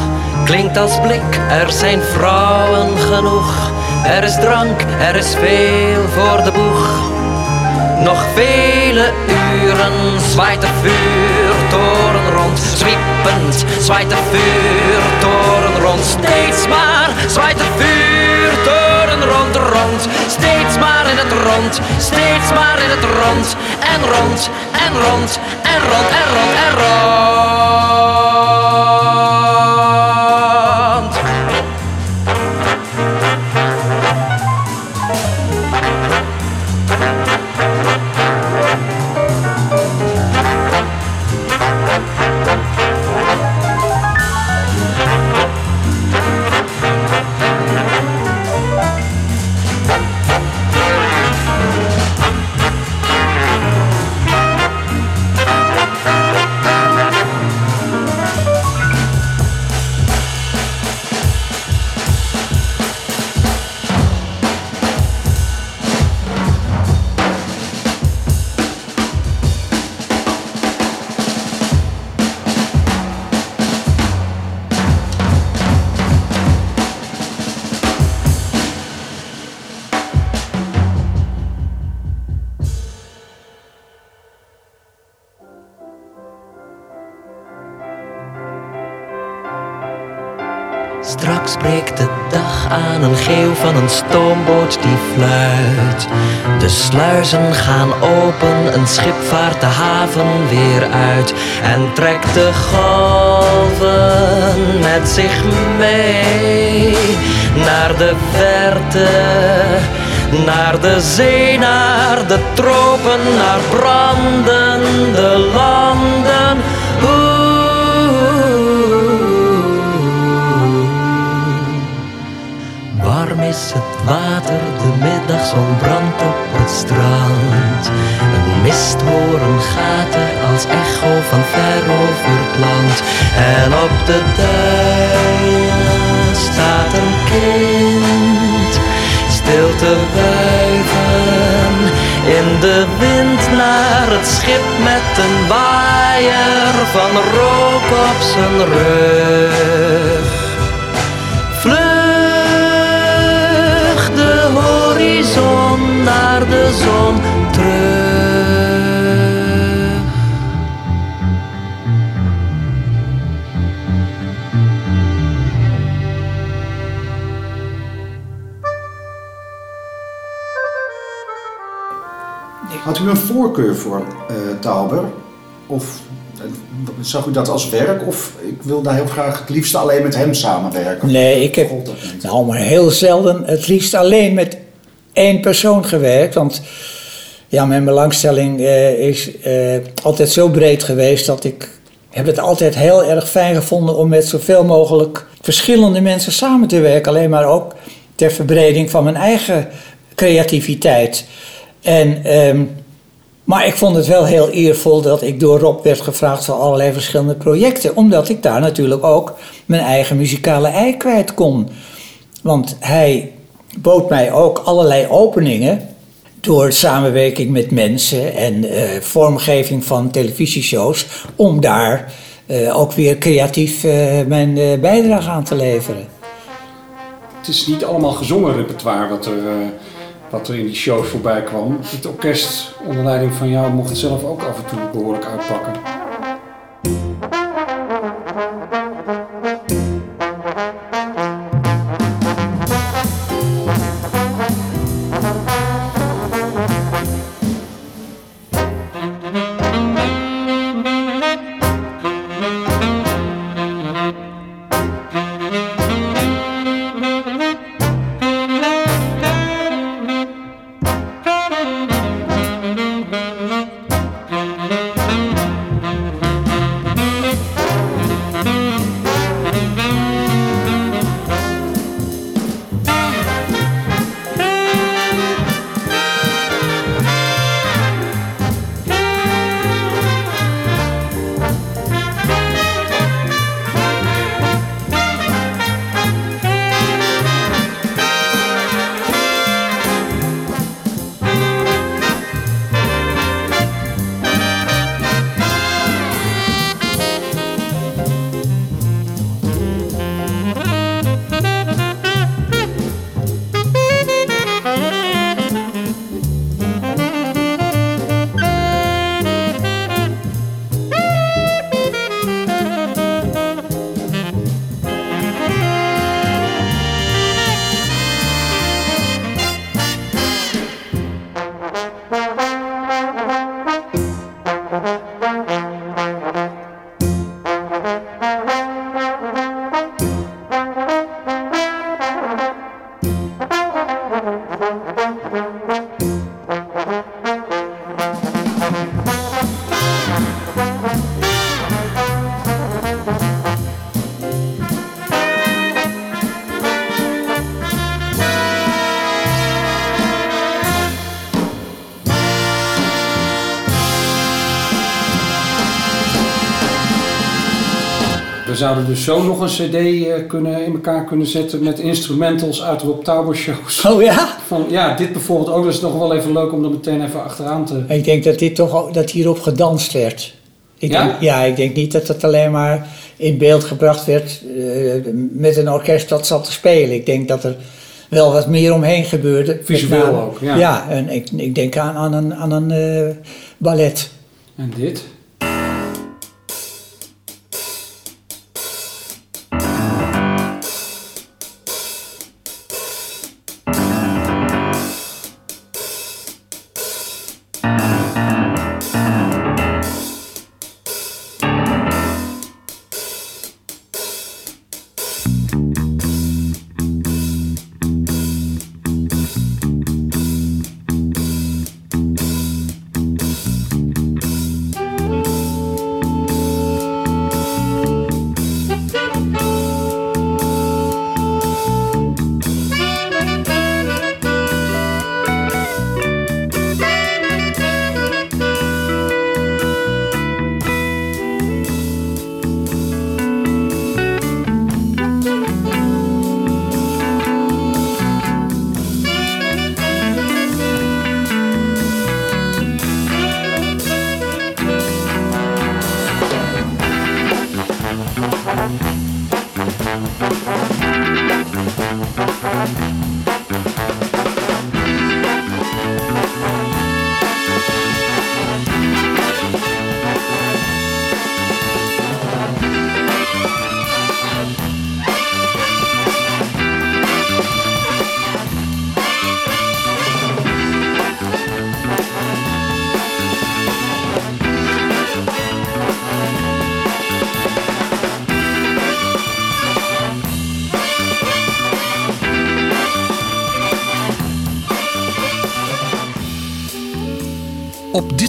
klinkt als blik. Er zijn vrouwen genoeg. Er is drank, er is veel voor de boeg. Nog vele uren zwaait de vuurtoren rond. Zwiepend zwaait de vuurtoren rond. Steeds maar zwaait de vuurtoren rond, rond. Steeds maar in het rond, steeds maar in het rond. En rond, en rond, en rond, en rond, en rond. Straks stoomboot die fluit. De sluizen gaan open, een schip vaart de haven weer uit. En trekt de golven met zich mee naar de verte. Naar de zee, naar de tropen, naar brandende landen. Water, de middagzon brandt op het strand. Een misthoorn gaat er als echo van ver over het land. En op de duinen staat een kind, stil te wuiven. In de wind naar het schip met een waaier van rook op zijn rug. Horizon naar de zon terug. Had u een voorkeur voor eh Tauber? Of eh, zag u dat als werk? Of ik wil daar heel graag het liefst alleen met hem samenwerken? Nee, ik heb God, dat niet. nou maar heel zelden het liefst alleen met één persoon gewerkt. Want ja, mijn belangstelling eh, is eh, altijd zo breed geweest dat ik heb het altijd heel erg fijn gevonden om met zoveel mogelijk verschillende mensen samen te werken. Alleen maar ook ter verbreding van mijn eigen creativiteit. En, ehm, maar ik vond het wel heel eervol dat ik door Rob werd gevraagd voor allerlei verschillende projecten. Omdat ik daar natuurlijk ook mijn eigen muzikale ei kwijt kon. Want hij bood mij ook allerlei openingen door samenwerking met mensen en eh, vormgeving van televisieshows, om daar eh, ook weer creatief eh, mijn bijdrage aan te leveren. Het is niet allemaal gezongen repertoire wat er, wat er in die shows voorbij kwam. Het orkest onder leiding van jou mocht het zelf ook af en toe behoorlijk uitpakken. Zouden dus zo nog een cd eh, kunnen, in elkaar kunnen zetten met instrumentals uit Rob Tauber shows. Oh ja? Van, ja, dit bijvoorbeeld ook. Dat is nog wel even leuk om dat meteen even achteraan te... Ik denk dat, dit toch, ook- dat hierop gedanst werd. Ik Ja? Denk, ja, ik denk niet dat het alleen maar in beeld gebracht werd eh, met een orkest dat zat te spelen. Ik denk dat er wel wat meer omheen gebeurde. Visueel ook, ja. Ja, en ik, ik denk aan, aan een, aan een eh, ballet. En dit?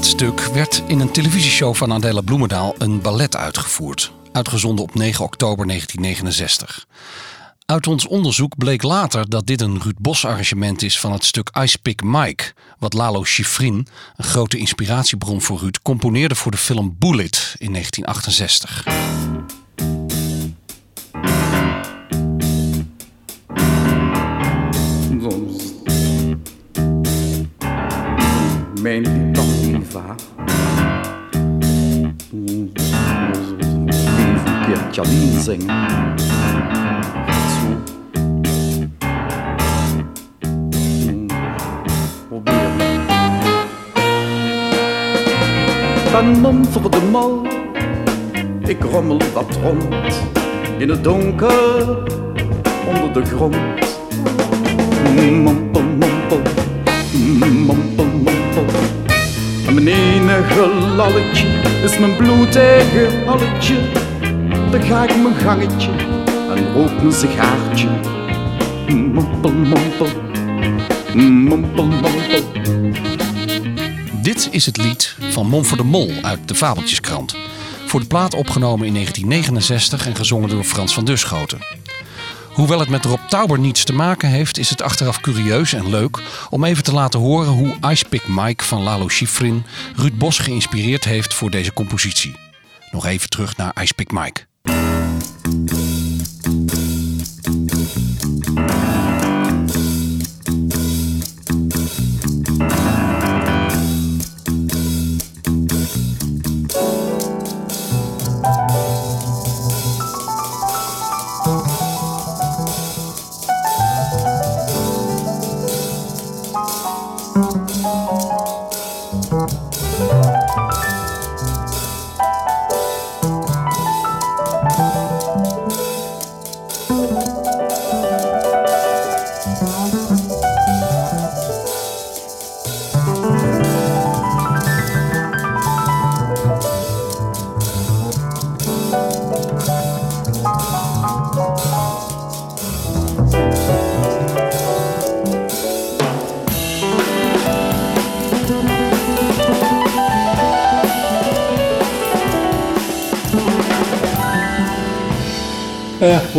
Stuk werd in een televisieshow van Adela Bloemendaal een ballet uitgevoerd. Uitgezonden op 9 oktober 1969. Uit ons onderzoek bleek later dat dit een Ruud Bos arrangement is van het stuk Ice Pick Mike, wat Lalo Schifrin, een grote inspiratiebron voor Ruud, componeerde voor de film Bullet in 1968. Janine zingen. Proberen. Ben man voor de mal. Ik rommel wat rond. In het donker. Onder de grond. Mompel, mompel. Mompel, mompel. En mijn enige lalletje is mijn bloedige halletje. Dan ga ik mijn gangetje en rook een sigaartje. Mompel, mompel. Mompel, mompel. Dit is het lied van Mon voor de Mol uit de Fabeltjeskrant. Voor de plaat opgenomen in 1969 en gezongen door Frans van Duschoten. Hoewel het met Rob Tauber niets te maken heeft, is het achteraf curieus en leuk om even te laten horen hoe Ice Pick Mike van Lalo Schifrin Ruud Bos geïnspireerd heeft voor deze compositie. Nog even terug naar Ice Pick Mike.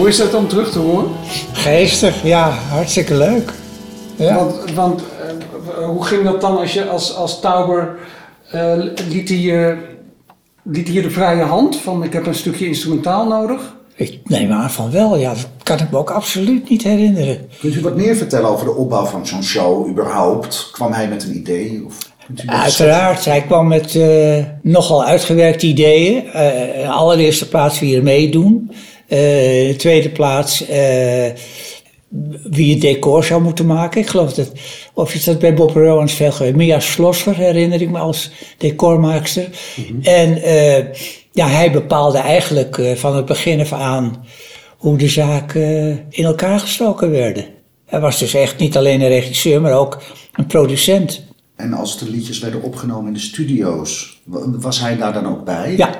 Hoe is dat om terug te horen? Geestig, ja, hartstikke leuk. Ja. Want, want eh, hoe ging dat dan als je als, als Tauber eh, liet, hij, je- liet de vrije hand van ik heb een stukje instrumentaal nodig? Ik neem aan van wel, ja, dat kan ik me ook absoluut niet herinneren. Kunt u wat meer vertellen over de opbouw van zo'n show überhaupt? Kwam hij met een idee? Of Uiteraard, hij kwam met eh, nogal uitgewerkte ideeën. Eh, in de allereerste plaats wie er meedoen. In de tweede plaats eh, wie het decor zou moeten maken. Ik geloof dat, of is dat bij Bob Rowans veel geweest. Mia Schlosser herinner ik me als decormaakster. En eh, ja, hij bepaalde eigenlijk van het begin af aan hoe de zaken in elkaar gestoken werden. Hij was dus echt niet alleen een regisseur, maar ook een producent. En als de liedjes werden opgenomen in de studio's, wa- was hij daar dan ook bij? Ja,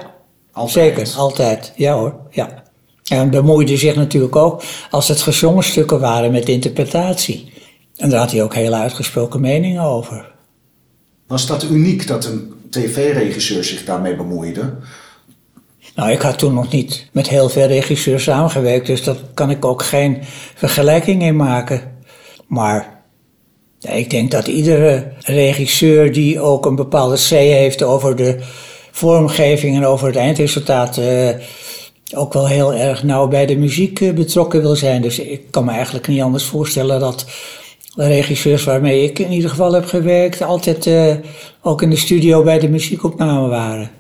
zeker, altijd. Ja hoor, ja. En bemoeide zich natuurlijk ook als het gezongen stukken waren met interpretatie. En daar had hij ook hele uitgesproken meningen over. Was dat uniek dat een tv-regisseur zich daarmee bemoeide? Nou, ik had toen nog niet met heel veel regisseurs samengewerkt, dus daar kan ik ook geen vergelijking in maken. Maar ja, ik denk dat iedere regisseur die ook een bepaalde C heeft over de vormgeving en over het eindresultaat, eh, ook wel heel erg nauw bij de muziek eh, betrokken wil zijn. Dus ik kan me eigenlijk niet anders voorstellen dat de regisseurs waarmee ik in ieder geval heb gewerkt, altijd eh, ook in de studio bij de muziekopname waren.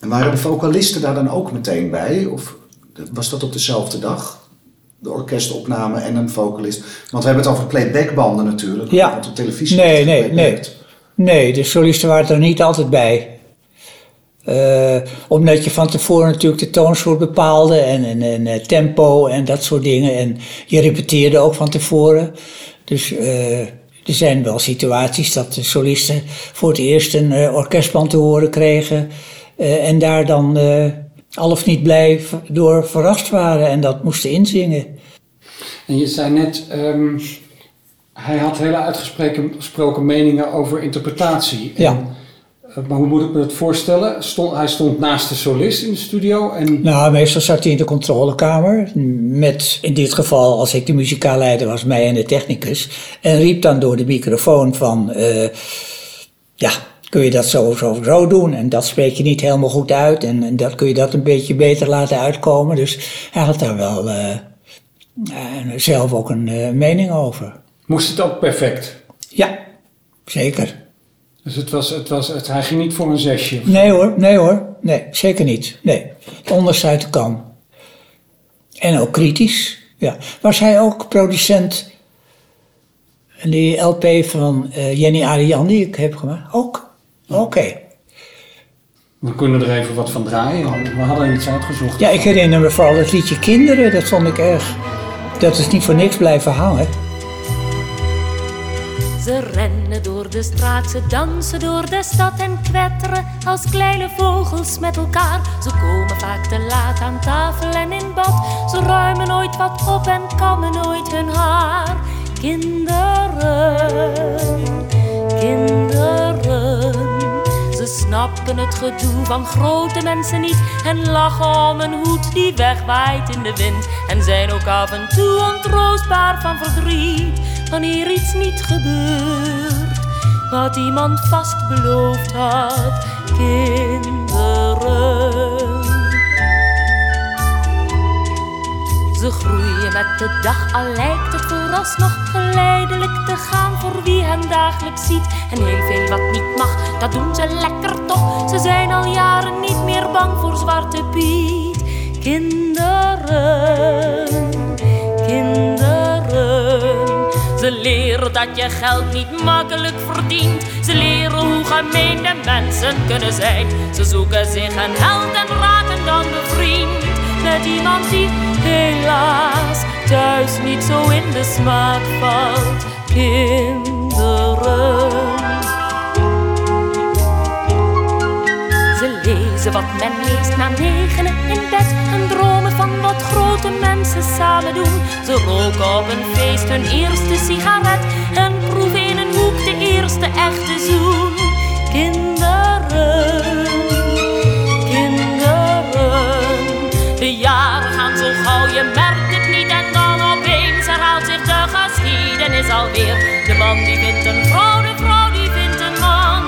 En waren de vocalisten daar dan ook meteen bij? Of was dat op dezelfde dag? De orkestopname en een vocalist? Want we hebben het over playbackbanden natuurlijk. Ja. Want op televisie Nee, nee, nee. Nee, de solisten waren er niet altijd bij. Eh, omdat je van tevoren natuurlijk de toonsoort bepaalde en, en, en eh, tempo en dat soort dingen. En je repeteerde ook van tevoren. Dus eh, er zijn wel situaties dat de solisten voor het eerst een eh, orkestband te horen kregen. en daar dan al of niet blij door verrast waren en dat moesten inzingen. En je zei net, ehm, hij had hele uitgesproken gesproken meningen over interpretatie. En, Ja. Eh, maar hoe moet ik me dat voorstellen? Stond, hij stond naast de solist in de studio en Nou, meestal zat hij in de controlekamer met, in dit geval, als ik de muzikaalleider was, mij en de technicus. En riep dan door de microfoon van, eh, ja, kun je dat zo, zo, zo doen? En dat spreek je niet helemaal goed uit. En, en dat kun je dat een beetje beter laten uitkomen. Dus hij had daar wel eh, eh, zelf ook een mening over. moest het ook perfect. Ja, zeker. Dus het was, het was, het, hij ging niet voor een zesje. Nee hoor, nee hoor. Nee, zeker niet. Nee, het kan. En ook kritisch. Ja. Was hij ook producent en die LP van eh, Jenny Arian die ik heb gemaakt? Ook? Oké. We kunnen er even wat van draaien. We hadden iets uitgezocht. Ja, ik herinner me vooral het liedje Kinderen. Dat vond ik erg... Dat is niet voor niks blijven hangen. Ze rennen door de straat, ze dansen door de stad en kwetteren als kleine vogels met elkaar. Ze komen vaak te laat aan tafel en in bad. Ze ruimen nooit wat op en kammen nooit hun haar. Kinderen, kinderen. Ze snappen het gedoe van grote mensen niet en lachen om een hoed die wegwaait in de wind. En zijn ook af en toe ontroostbaar van verdriet wanneer iets niet gebeurt wat iemand vast beloofd had. Kinderen. Ze groeien met de dag, al lijkt het vooralsnog geleidelijk te gaan voor wie hen dagelijks ziet. En heel veel wat niet mag, dat doen ze lekker toch. Ze zijn al jaren niet meer bang voor Zwarte Piet. Kinderen, kinderen. Ze leren dat je geld niet makkelijk verdient. Ze leren hoe gemeen de mensen kunnen zijn. Ze zoeken zich een held en raken dan bevriend met iemand die helaas thuis niet zo in de smaak valt. Kinderen. Lezen wat men leest na negenen in bed en dromen van wat grote mensen samen doen. Ze roken op een feest hun eerste sigaret en proeven in een hoek de eerste echte zoen. Kinderen, kinderen. De jaren gaan zo gauw, je merkt het niet en dan opeens herhaalt zich de geschiedenis alweer. De man die vindt een vrouw, de vrouw die vindt een man.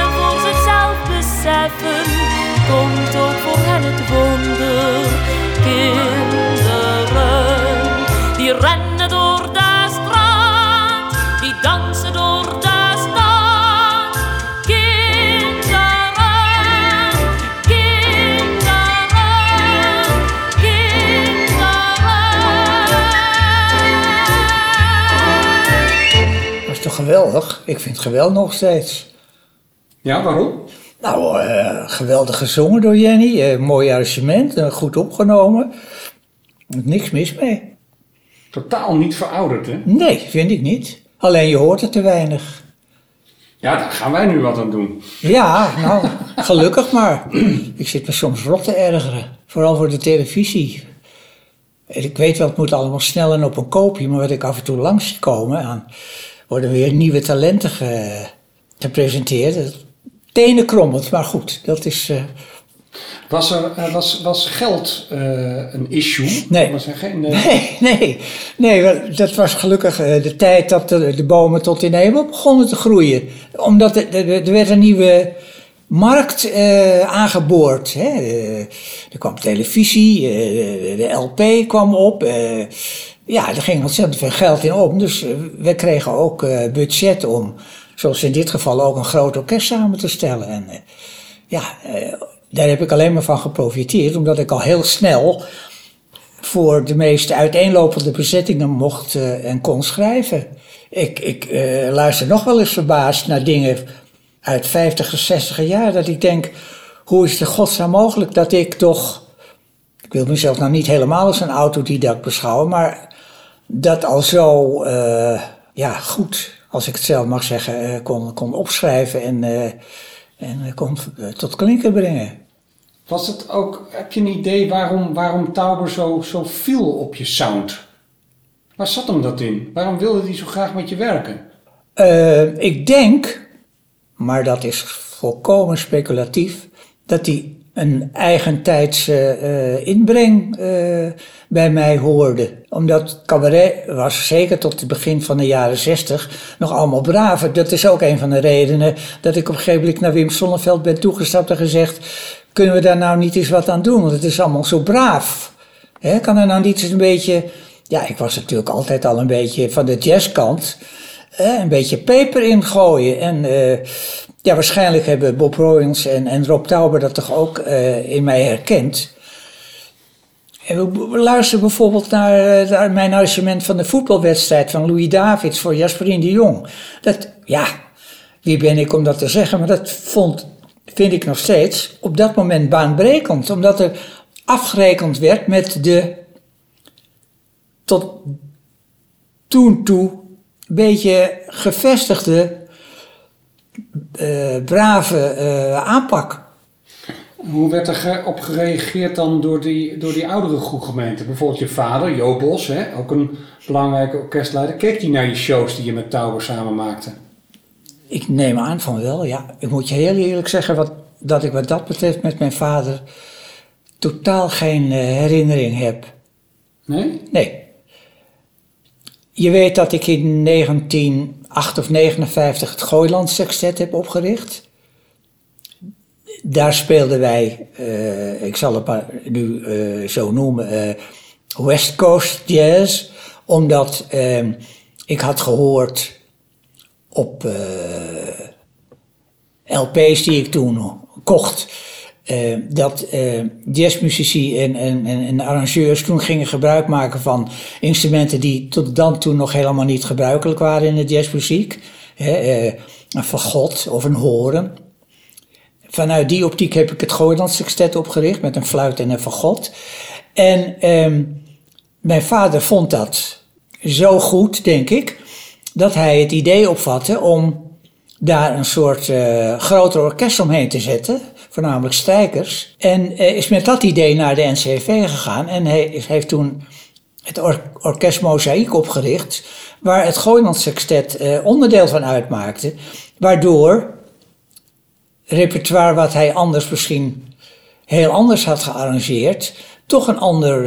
En voor ze het zelf beseffen, komt ook voor hen het wonder. Kinderen, die rennen door de straat, die dansen door de stad. Kinderen, kinderen, kinderen. Dat is toch geweldig? Ik vind het geweldig nog steeds. Ja, waarom? Nou, eh, geweldig gezongen door Jenny. eh, mooi arrangement, goed opgenomen. Niks mis mee. Totaal niet verouderd, hè? Nee, vind ik niet. Alleen je hoort het te weinig. Ja, daar gaan wij nu wat aan doen. Ja, nou, gelukkig maar. Ik zit me soms rot te ergeren. Vooral voor de televisie. Ik weet wel, het moet allemaal snel en op een koopje. Maar wat ik af en toe langs zie komen, aan, worden weer nieuwe talenten ge- gepresenteerd. Tenen krommend, maar goed, dat is... eh, Was, er, eh, was, was geld eh, een issue? Nee. Was er geen, eh, Nee, nee, nee, dat was gelukkig de tijd dat de, de bomen tot in de hemel begonnen te groeien. Omdat er, er, er werd een nieuwe markt aangeboord. Hè. Er kwam televisie, de LP kwam op. ja, er ging ontzettend veel geld in om. Dus we kregen ook budget om, zoals in dit geval, ook een groot orkest samen te stellen. En eh, ja, eh, daar heb ik alleen maar van geprofiteerd, omdat ik al heel snel voor de meest uiteenlopende bezettingen mocht eh, en kon schrijven. Ik, ik luister nog wel eens verbaasd naar dingen uit 50, 60 jaar, dat ik denk, hoe is het godsnaam mogelijk dat ik toch, ik wil mezelf nou niet helemaal als een autodidact beschouwen, maar dat al zo, ja, goed, als ik het zelf mag zeggen, eh, kon, kon opschrijven en, eh, en eh, kon tot klinken brengen. Was het ook, heb je een idee waarom, waarom Tauber zo, zo viel op je sound? Waar zat hem dat in? Waarom wilde hij zo graag met je werken? Ik denk, maar dat is volkomen speculatief, dat hij een eigentijdse eh, inbreng eh, bij mij hoorde. Omdat cabaret was zeker tot het begin van de jaren zestig nog allemaal braver. Dat is ook een van de redenen dat ik op een gegeven moment naar Wim Sonneveld ben toegestapt en gezegd... kunnen we daar nou niet eens wat aan doen, want het is allemaal zo braaf. Hè, kan er nou niet eens een beetje... Ja, ik was natuurlijk altijd al een beetje van de jazzkant eh, een beetje peper ingooien. En eh, ja, waarschijnlijk hebben Bob Royals en, en Rob Tauber dat toch ook eh, in mij herkend. En we, luisteren bijvoorbeeld naar, eh, naar mijn arrangement van de voetbalwedstrijd van Louis Davids voor Jasperien de Jong. Dat, ja, wie ben ik om dat te zeggen, maar dat vond, vind ik nog steeds op dat moment baanbrekend. Omdat er afgerekend werd met de tot toen toe een beetje gevestigde, brave eh, aanpak. Hoe werd er op gereageerd dan door die, door die oudere groep gemeenten? Bijvoorbeeld je vader, Jo Bos, hè, ook een belangrijke orkestleider. Keek hij naar je shows die je met Tauber samen maakte? Ik neem aan van wel, ja. Ik moet je heel eerlijk zeggen wat, dat ik wat dat betreft met mijn vader totaal geen eh, herinnering heb. Nee? Nee. Je weet dat ik in 1908 of 59 het Gooiland Sextet heb opgericht. Daar speelden wij, eh, ik zal het nu eh, zo noemen, eh, West Coast Jazz. Omdat eh, ik had gehoord op LP's die ik toen kocht, eh, dat eh, jazzmuzici en, en, en, arrangeurs toen gingen gebruik maken van instrumenten die tot dan toen nog helemaal niet gebruikelijk waren in de jazzmuziek. Hè, eh, een fagot of een horen. Vanuit die optiek heb ik het Gooiland Sextet opgericht met een fluit en een fagot. En ehm, mijn vader vond dat zo goed, denk ik, dat hij het idee opvatte om daar een soort groter orkest omheen te zetten, voornamelijk strijkers. En eh, is met dat idee naar de NCV gegaan en is- heeft toen het or- orkest Mozaïek opgericht, waar het Gooiland Sextet eh, onderdeel van uitmaakte, waardoor repertoire wat hij anders misschien heel anders had gearrangeerd, toch een ander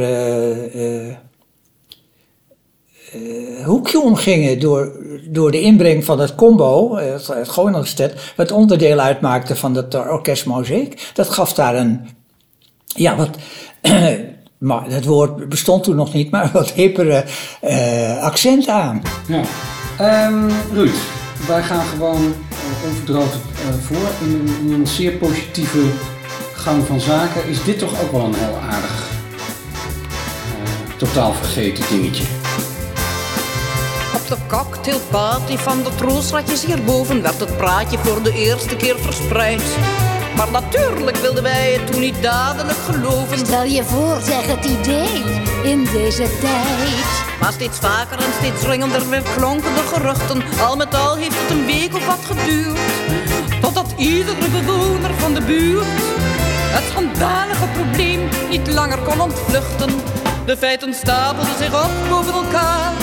eh, eh, eh, hoekje omgingen door, door de inbreng van het combo, eh, het, het wat onderdeel uitmaakte van het orkest Mozaïek. Dat gaf daar een, ja, wat, maar het woord bestond toen nog niet, maar wat hippere eh, accent aan. Ja. Ehm, Ruud, wij gaan gewoon uh, onverdroogd eh, voor. In een, in een zeer positieve gang van zaken is dit toch ook wel een heel aardig, eh, totaal vergeten dingetje. Op de cocktailparty van de troostratjes hierboven werd het praatje voor de eerste keer verspreid. Maar natuurlijk wilden wij het toen niet dadelijk geloven. Stel je voor, zeg het idee in deze tijd. Maar steeds vaker en steeds dringender weer klonken de geruchten. Al met al heeft het een week of wat geduurd. Totdat iedere bewoner van de buurt het schandalige probleem niet langer kon ontvluchten. De feiten stapelden zich op boven elkaar.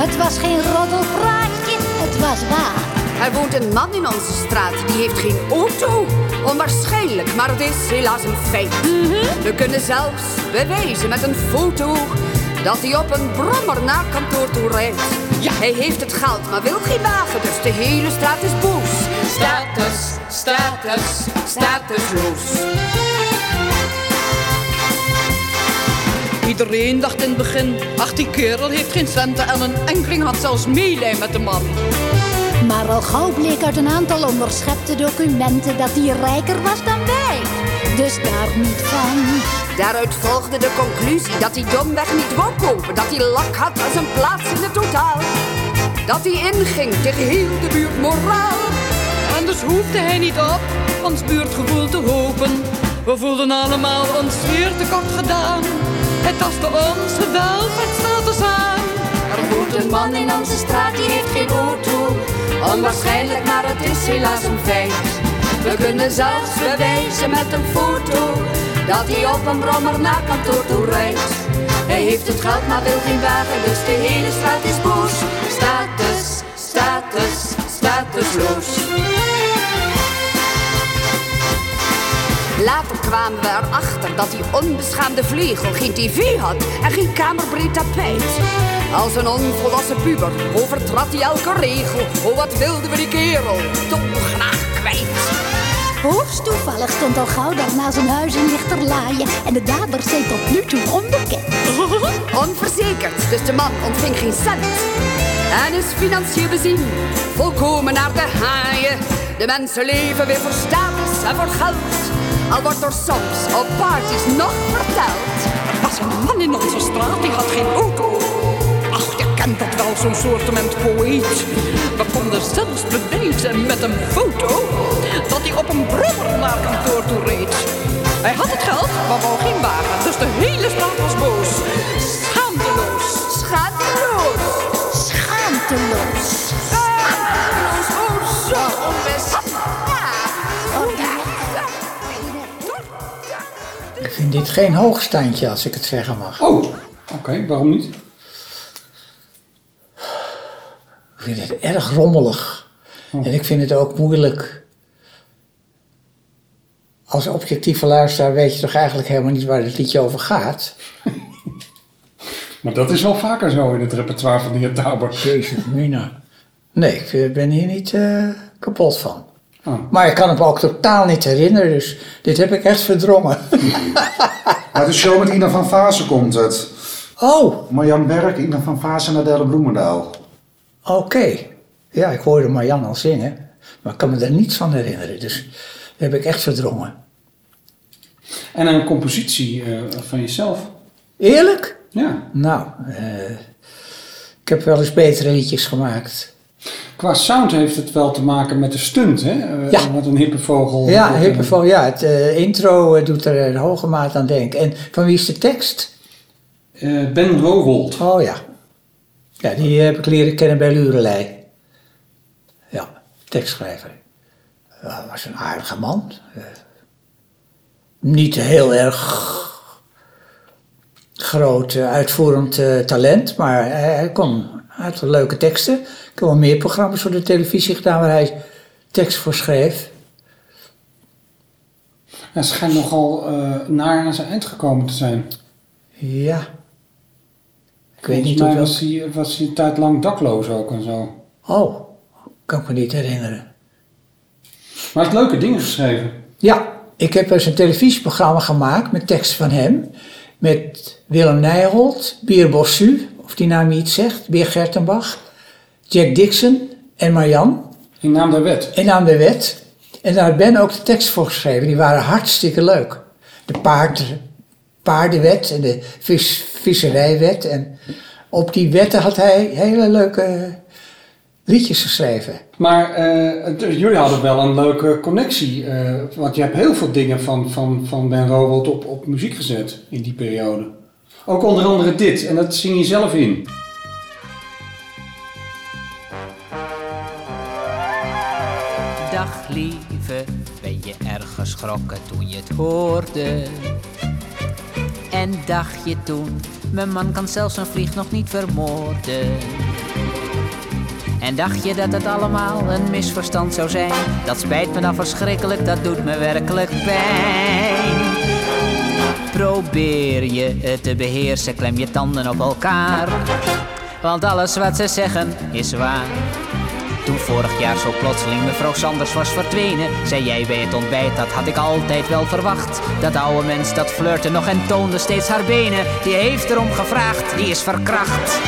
Het was geen roddelpraatje, het was waar. Er woont een man in onze straat, die heeft geen auto. Onwaarschijnlijk, maar het is helaas een feit. We kunnen zelfs bewijzen met een foto dat hij op een brommer naar kantoor toe rijdt. Ja, hij heeft het geld, maar wil geen wagen, dus de hele straat is boos. Status, status, statusloos. Iedereen dacht in het begin, ach die kerel heeft geen centen en een enkeling had zelfs meelij met de man. Maar al gauw bleek uit een aantal onderschepte documenten dat hij rijker was dan wij. Dus daar niet van. Daaruit volgde de conclusie dat hij domweg niet wou kopen. Dat hij lak had als een plaats in het totaal. Dat hij inging tegen heel de buurt moraal. En dus hoefde hij niet op ons buurtgevoel te hopen. We voelden allemaal ons zeer tekort gedaan. Het tastte onze welvaartsstatus aan. Er woont een man in onze straat, die heeft geen auto. Onwaarschijnlijk, maar het is helaas een feit. We kunnen zelfs bewijzen met een foto dat hij op een brommer naar kantoor toe rijdt. Hij heeft het geld, maar wil geen wagen, dus de hele straat is boos. Status, status, statusloos. Later kwamen we erachter dat die onbeschaamde vlegel geen tv had en geen kamerbreed tapijt. Als een onvolwassen puber overtrad hij elke regel. Oh, wat wilden we die kerel dolgraag kwijt. Hoogst toevallig stond al gauw daar na zijn huis in Lichterlaaien. En de dader zijn tot nu toe onbekend. Onverzekerd, dus de man ontving geen cent. En is financieel bezien volkomen naar de haaien. De mensen leven weer voor status en voor geld. Al wordt er soms op parties nog verteld. Er was een man in onze straat, die had geen auto. Ach, je kent dat wel, zo'n soortement poëet. We konden zelfs bewijzen met een foto dat hij op een brommer naar kantoor toe reed. Hij had het geld, maar wou geen wagen, dus de hele straat was boos. Schaamteloos. Schaamteloos. Schaamteloos. Schaamteloos, vind dit geen hoogstandje, als ik het zeggen mag. Oh, oké, waarom niet? Ik vind het erg rommelig. En ik vind het ook moeilijk. Als objectieve luisteraar weet je toch eigenlijk helemaal niet waar het liedje over gaat. Maar dat is wel vaker zo in het repertoire van de heer Tauber. Jezus, Mina. Nee, ik vind- ben hier niet eh, kapot van. Oh. Maar ik kan het me ook totaal niet herinneren, dus dit heb ik echt verdrongen. Uit de show met Ina van Vaassen komt het. Oh, Marjan Berk, Ina van Vaassen en Adele Bloemendaal. oké. Ja, ik hoorde Marjan al zingen, maar ik kan me daar niets van herinneren, dus dat heb ik echt verdrongen. En een compositie eh, van jezelf. Eerlijk? Ja. Nou, eh, ik heb wel eens betere liedjes gemaakt. Qua sound heeft het wel te maken met de stunt, hè? Eh, Ja. Wat een hippe vogel. Ja, wordt, Hippevo, ja, het eh, intro eh, doet er een hoge maat aan denken. En van wie is de tekst? eh, ben Rowold. Oh ja. Ja, die heb ik leren kennen bij Lurelei. Ja, tekstschrijver. Ja, was een aardige man. Eh, niet heel erg groot eh, uitvoerend eh, talent, maar hij, hij kon, hij had wel leuke teksten. Ik heb wel meer programma's voor de televisie gedaan waar hij tekst voor schreef. Hij schijnt nogal eh, naar aan zijn eind gekomen te zijn. Ja. Ik weet niet mij was hij, was hij een tijd lang dakloos ook en zo. Oh, kan ik me niet herinneren. Maar hij heeft leuke dingen geschreven. Ja, ik heb eens een televisieprogramma gemaakt met tekst van hem. Met Willem Nijholt, Bier Bossu, of die naam je iets zegt, Beer Gertenbach, Jack Dixon en Marjan. In naam der wet. In naam der wet. En daar ben ook de tekst voor geschreven. Die waren hartstikke leuk. De paard, paardenwet en de vis, visserijwet. En op die wetten had hij hele leuke liedjes geschreven. Maar eh, jullie hadden wel een leuke connectie. eh, want je hebt heel veel dingen van, van, van Ben Rowold op, op muziek gezet in die periode. Ook onder andere dit. En dat zing je zelf in. Ben je erg geschrokken toen je het hoorde? En dacht je toen, mijn man kan zelfs een vlieg nog niet vermoorden? En dacht je dat het allemaal een misverstand zou zijn? Dat spijt me dan verschrikkelijk, dat doet me werkelijk pijn. Probeer je het te beheersen, klem je tanden op elkaar. Want alles wat ze zeggen is waar. Toen vorig jaar zo plotseling mevrouw Sanders was verdwenen, zei jij bij het ontbijt, dat had ik altijd wel verwacht. Dat oude mens dat flirte nog en toonde steeds haar benen, die heeft erom gevraagd, die is verkracht.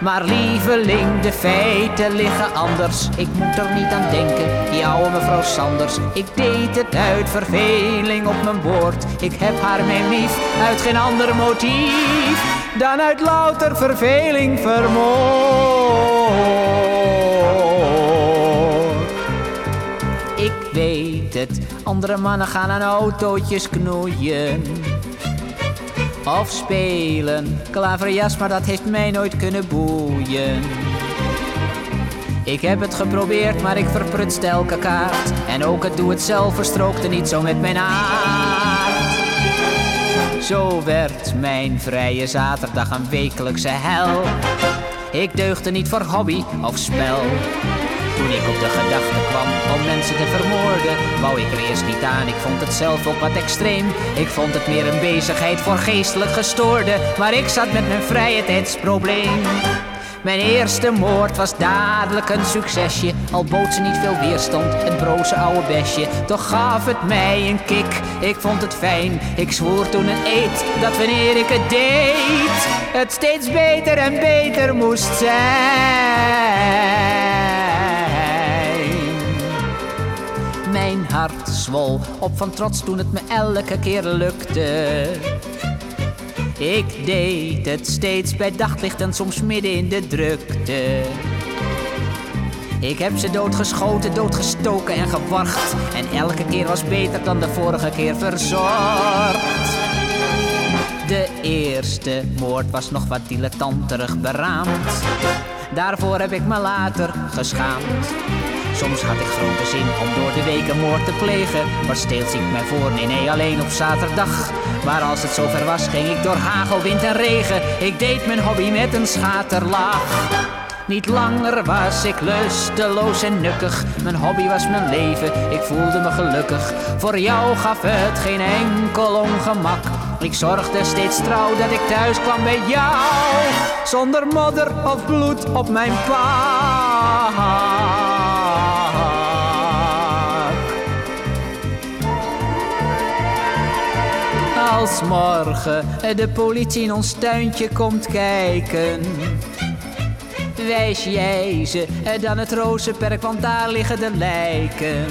Maar lieveling, de feiten liggen anders. Ik moet er niet aan denken, die oude mevrouw Sanders. Ik deed het uit verveling op mijn woord. Ik heb haar mijn lief uit geen ander motief dan uit louter verveling vermoord. Weet het, andere mannen gaan aan autootjes knoeien. Of spelen, klaverjas, maar dat heeft mij nooit kunnen boeien. Ik heb het geprobeerd, maar ik verprutste elke kaart. En ook het doe het zelf verstrookte niet zo met mijn aard. Zo werd mijn vrije zaterdag een wekelijkse hel. Ik deugde niet voor hobby of spel. Toen ik op de gedachte kwam om mensen te vermoorden, wou ik er eerst niet aan. Ik vond het zelf ook wat extreem. Ik vond het meer een bezigheid voor geestelijk gestoorden. Maar ik zat met mijn vrije tijdsprobleem. Mijn eerste moord was dadelijk een succesje. Al bood ze niet veel weerstand, het broze oude besje. Toch gaf het mij een kick, ik vond het fijn. Ik zwoer toen een eed dat wanneer ik het deed, het steeds beter en beter moest zijn. Zwol op van trots toen het me elke keer lukte. Ik deed het steeds bij daglicht en soms midden in de drukte. Ik heb ze doodgeschoten, doodgestoken en gewacht. En elke keer was beter dan de vorige keer verzorgd. De eerste moord was nog wat dilettanterig beraamd. Daarvoor heb ik me later geschaamd. Soms had ik grote zin om door de week een moord te plegen. Maar steeds ik mij voor, nee nee, alleen op zaterdag. Maar als het zover was, ging ik door hagel, wind en regen. Ik deed mijn hobby met een schaterlach. Niet langer was ik lusteloos en nukkig. Mijn hobby was mijn leven, ik voelde me gelukkig. Voor jou gaf het geen enkel ongemak. Ik zorgde steeds trouw dat ik thuis kwam bij jou. Zonder modder of bloed op mijn pak. Als morgen de politie in ons tuintje komt kijken wijs jij ze dan het rozenperk, want daar liggen de lijken.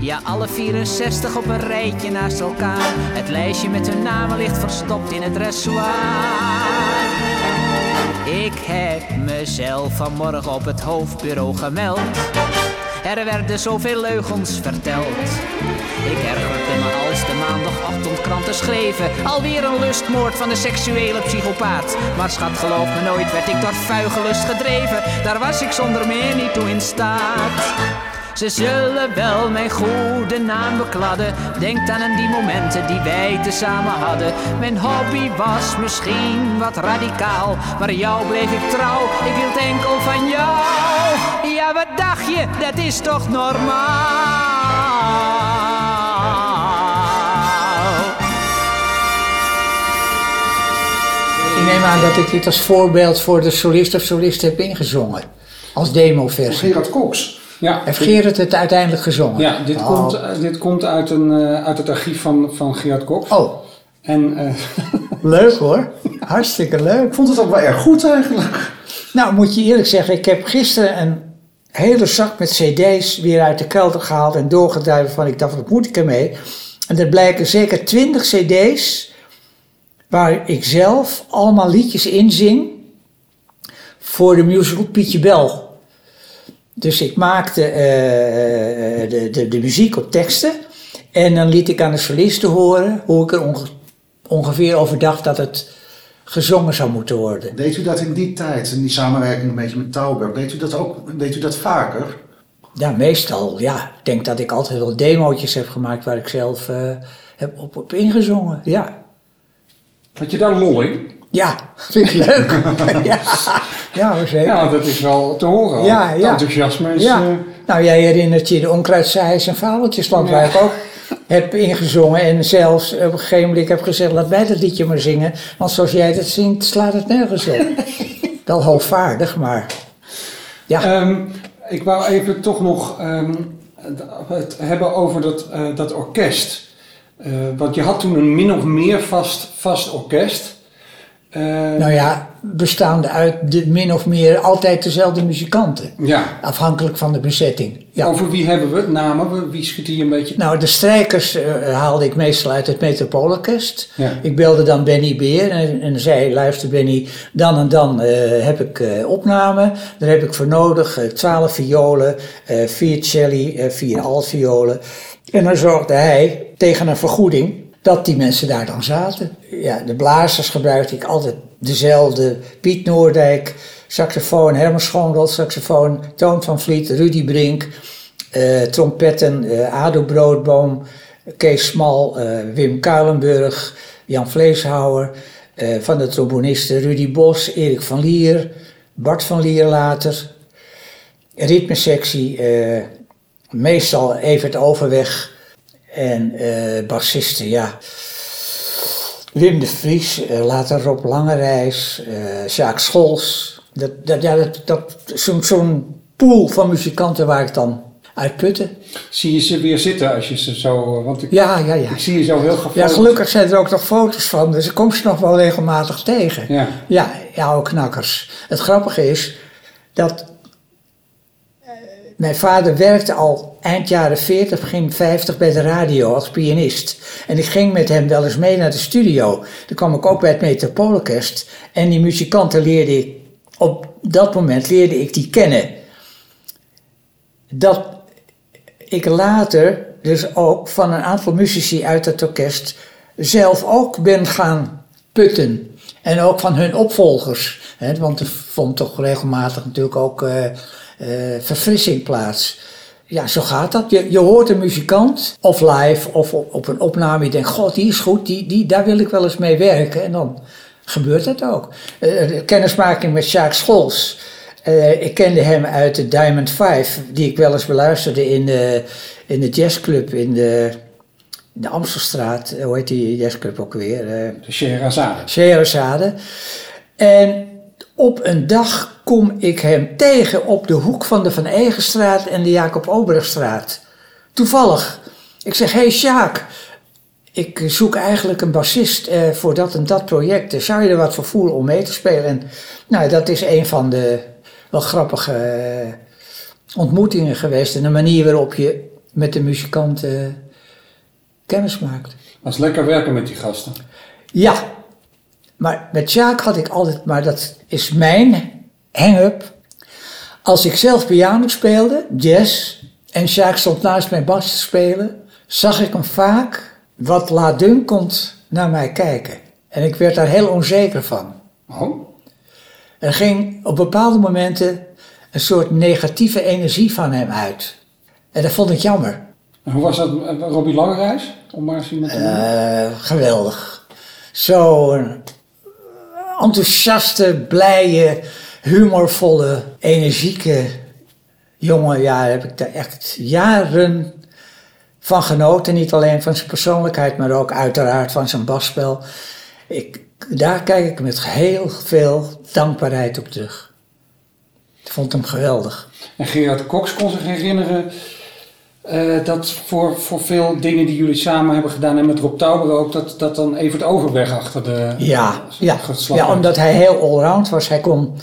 Ja, alle 64 op een rijtje naast elkaar. Het lijstje met hun namen ligt verstopt in het dressoir. Ik heb mezelf vanmorgen op het hoofdbureau gemeld. Er werden zoveel leugens verteld. Ik ergerde me als de maandagochtendkranten schreven. Alweer een lustmoord van de seksuele psychopaat. Maar schat, geloof me nooit, werd ik door vuigelust gedreven. Daar was ik zonder meer niet toe in staat. Ze zullen wel mijn goede naam bekladden. Denk dan aan die momenten die wij tezamen hadden. Mijn hobby was misschien wat radicaal. Maar jou bleef ik trouw, ik hield enkel van jou. Ja, wat dacht je, dat is toch normaal? Ik neem aan dat ik dit als voorbeeld voor de solist of solist heb ingezongen. Als demoversie. Gerard Cox. Ja, Heeft Gerard het uiteindelijk gezongen? Ja, dit, Oh. komt, eh, dit komt uit, een, eh, uit het archief van, van Gerard Cox. Oh. En, eh, Leuk hoor. Hartstikke leuk. Ik vond het ook wel erg goed eigenlijk. Nou, moet je eerlijk zeggen, ik heb gisteren een hele zak met cd's weer uit de kelder gehaald en doorgeduid van ik dacht, wat moet ik ermee? En er blijken zeker 20 cd's waar ik zelf allemaal liedjes in zing voor de musical Pietje Bel. Dus ik maakte eh, de, de, de muziek op teksten en dan liet ik aan de solisten horen hoe ik er onge- ongeveer over dacht dat het gezongen zou moeten worden. Deed u dat in die tijd, in die samenwerking een beetje met Tauber, deed u dat ook, deed u dat vaker? Ja, meestal, ja. Ik denk dat ik altijd wel demootjes heb gemaakt waar ik zelf eh, heb op, op ingezongen, ja. Had je daar lol in? Ja, vind ik leuk. ja, ja zeker. Ja, dat is wel te horen. Ja, enthousiasme is... Ja. eh, Nou, jij herinnert je de onkruidzaaiers en fabeltjesland, waar ik ook heb ingezongen. En zelfs op een gegeven moment heb gezegd, laat mij dat liedje maar zingen. Want zoals jij dat zingt, slaat het nergens op. Wel hoogvaardig, maar... Ja. Ehm, ik wou even toch nog ehm, het hebben over dat, eh, dat orkest. Eh, want je had toen een min of meer vast, vast orkest. Eh, Nou ja, bestaande uit de min of meer altijd dezelfde muzikanten. Ja. Afhankelijk van de bezetting. Ja. Over wie hebben we het? Namen? Wie schiet hier een beetje? Nou, de strijkers eh, haalde ik meestal uit het Metropoolorkest. Ja. Ik belde dan Benny Beer en, en zei, luister Benny, dan en dan heb ik eh, opname. Daar heb ik voor nodig twaalf violen, vier celli, vier altviolen. En dan zorgde hij tegen een vergoeding dat die mensen daar dan zaten. Ja, de blazers gebruikte ik altijd dezelfde. Piet Noordijk, saxofoon, Herman Schoonrold, saxofoon, Toon van Vliet, Rudy Brink, eh, trompetten, eh, Ado Broodboom, Kees Smal, eh, Wim Kuilenburg, Jan Vleeshouwer. van de trombonisten Rudy Bos, Erik van Lier, Bart van Lier later. Ritmesectie, meestal Evert Overweg. En eh bassisten, ja. Wim de Vries, eh, later Rob Langerijs, eh Jacques Scholz. Dat, dat, ja, dat, dat, Zo'n zo'n pool van muzikanten waar ik dan uit putte. Zie je ze weer zitten als je ze zo... Want ik, Ja, ja, ja. ik zie je zo heel gefocust. Ja, gelukkig zijn er ook nog foto's van, dus ik kom ze nog wel regelmatig tegen. Ja. Ja, ja, oude knakkers. Het grappige is dat mijn vader werkte al eind jaren 40, begin 50 bij de radio als pianist. En ik ging met hem wel eens mee naar de studio. Dan kwam ik ook bij het Metropoolorkest. En die muzikanten leerde ik, op dat moment leerde ik die kennen. Dat ik later dus ook van een aantal muzici uit het orkest zelf ook ben gaan putten. En ook van hun opvolgers. Hè, want er vond toch regelmatig natuurlijk ook eh, verfrissing plaats. Ja, zo gaat dat. Je, je hoort een muzikant, of live, of op, op een opname. Je denkt, god, die is goed, die, die, daar wil ik wel eens mee werken. En dan gebeurt dat ook. Eh, kennismaking met Jacques Scholz. Eh, ik kende hem uit de Diamond Five, die ik wel eens beluisterde in de, in de jazzclub in de, in de Amstelstraat. Hoe heet die jazzclub ook weer? Eh, De Scheherazade. Scheherazade. En op een dag kom ik hem tegen op de hoek van de Van Egenstraat en de Jacob Obergstraat. Toevallig. Ik zeg, hey Sjaak, ik zoek eigenlijk een bassist eh, voor dat en dat project. Zou je er wat voor voelen om mee te spelen? En nou, dat is een van de wel grappige eh, ontmoetingen geweest. En de manier waarop je met de muzikant eh, kennis maakt. Was lekker werken met die gasten. Ja, maar met Sjaak had ik altijd, maar dat is mijn hang-up. Als ik zelf piano speelde, jazz, en Sjaak stond naast mijn bas te spelen, zag ik hem vaak wat laatdunkend naar mij kijken. En ik werd daar heel onzeker van. Oh? Er ging op bepaalde momenten een soort negatieve energie van hem uit. En dat vond ik jammer. En hoe was dat, eh, Robbie Langerijs? Om maar eens iemand te. Eh, geweldig. Zo'n enthousiaste, blije, humorvolle, energieke jongen. Ja, daar heb ik daar echt jaren van genoten. Niet alleen van zijn persoonlijkheid, maar ook uiteraard van zijn basspel. Ik, daar kijk ik met heel veel dankbaarheid op terug. Ik vond hem geweldig. En Gerard Cox kon zich herinneren eh, dat voor, voor veel dingen die jullie samen hebben gedaan en met Rob Tauber ook, dat, dat dan Evert Overweg achter de Ja, ja. geslacht ja werd. omdat hij heel allround was. Hij kon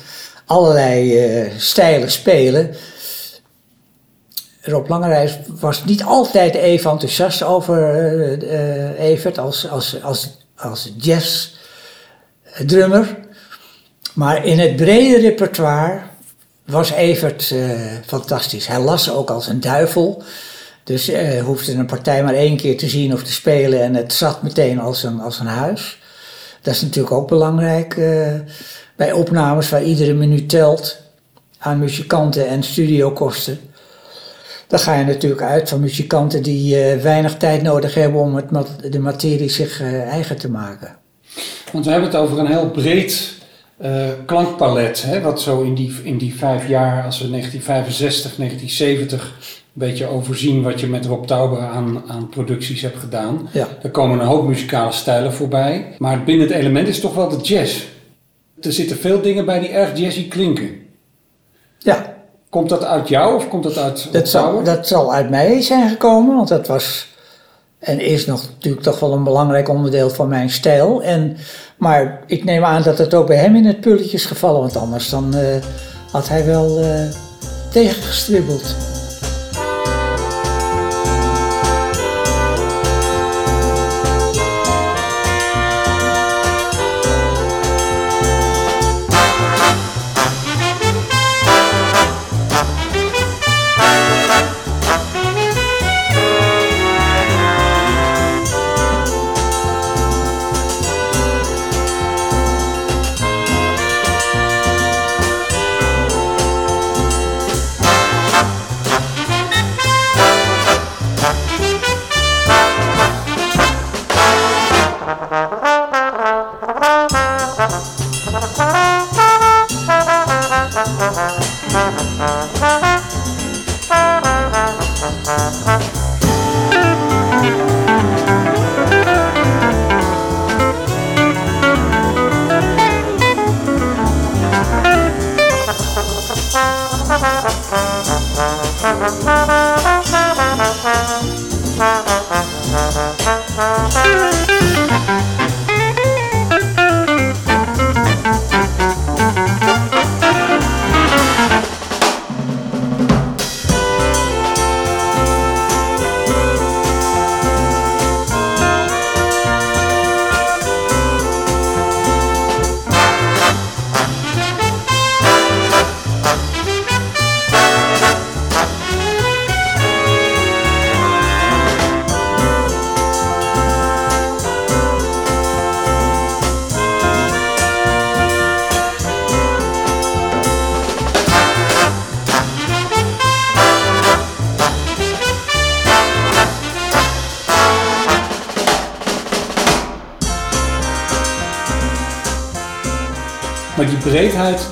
allerlei eh, stijlen spelen. Rob Langerijs was niet altijd even enthousiast over eh, eh, Evert als, als, als, als jazzdrummer. Maar in het brede repertoire was Evert eh, fantastisch. Hij las ook als een duivel. Dus eh hoefde een partij maar één keer te zien of te spelen en het zat meteen als een, als een huis. Dat is natuurlijk ook belangrijk eh, bij opnames waar iedere minuut telt aan muzikanten en studiokosten. Dan ga je natuurlijk uit van muzikanten die eh, weinig tijd nodig hebben om het, de materie zich eigen te maken. Want we hebben het over een heel breed eh, klankpalet. Hè, wat zo in die, in die vijf jaar, als we 1965, 1970 een beetje overzien wat je met Rob Tauber aan, aan producties hebt gedaan. Ja. Er komen een hoop muzikale stijlen voorbij. Maar binnen het element is toch wel de jazz. Er zitten veel dingen bij die erg jazzy klinken. Ja. Komt dat uit jou of komt dat uit Rob Dat zal, dat zal uit mij zijn gekomen, want dat was en is nog natuurlijk toch wel een belangrijk onderdeel van mijn stijl. En, maar ik neem aan dat het ook bij hem in het pulletje is gevallen, want anders dan eh, had hij wel eh tegengestribbeld.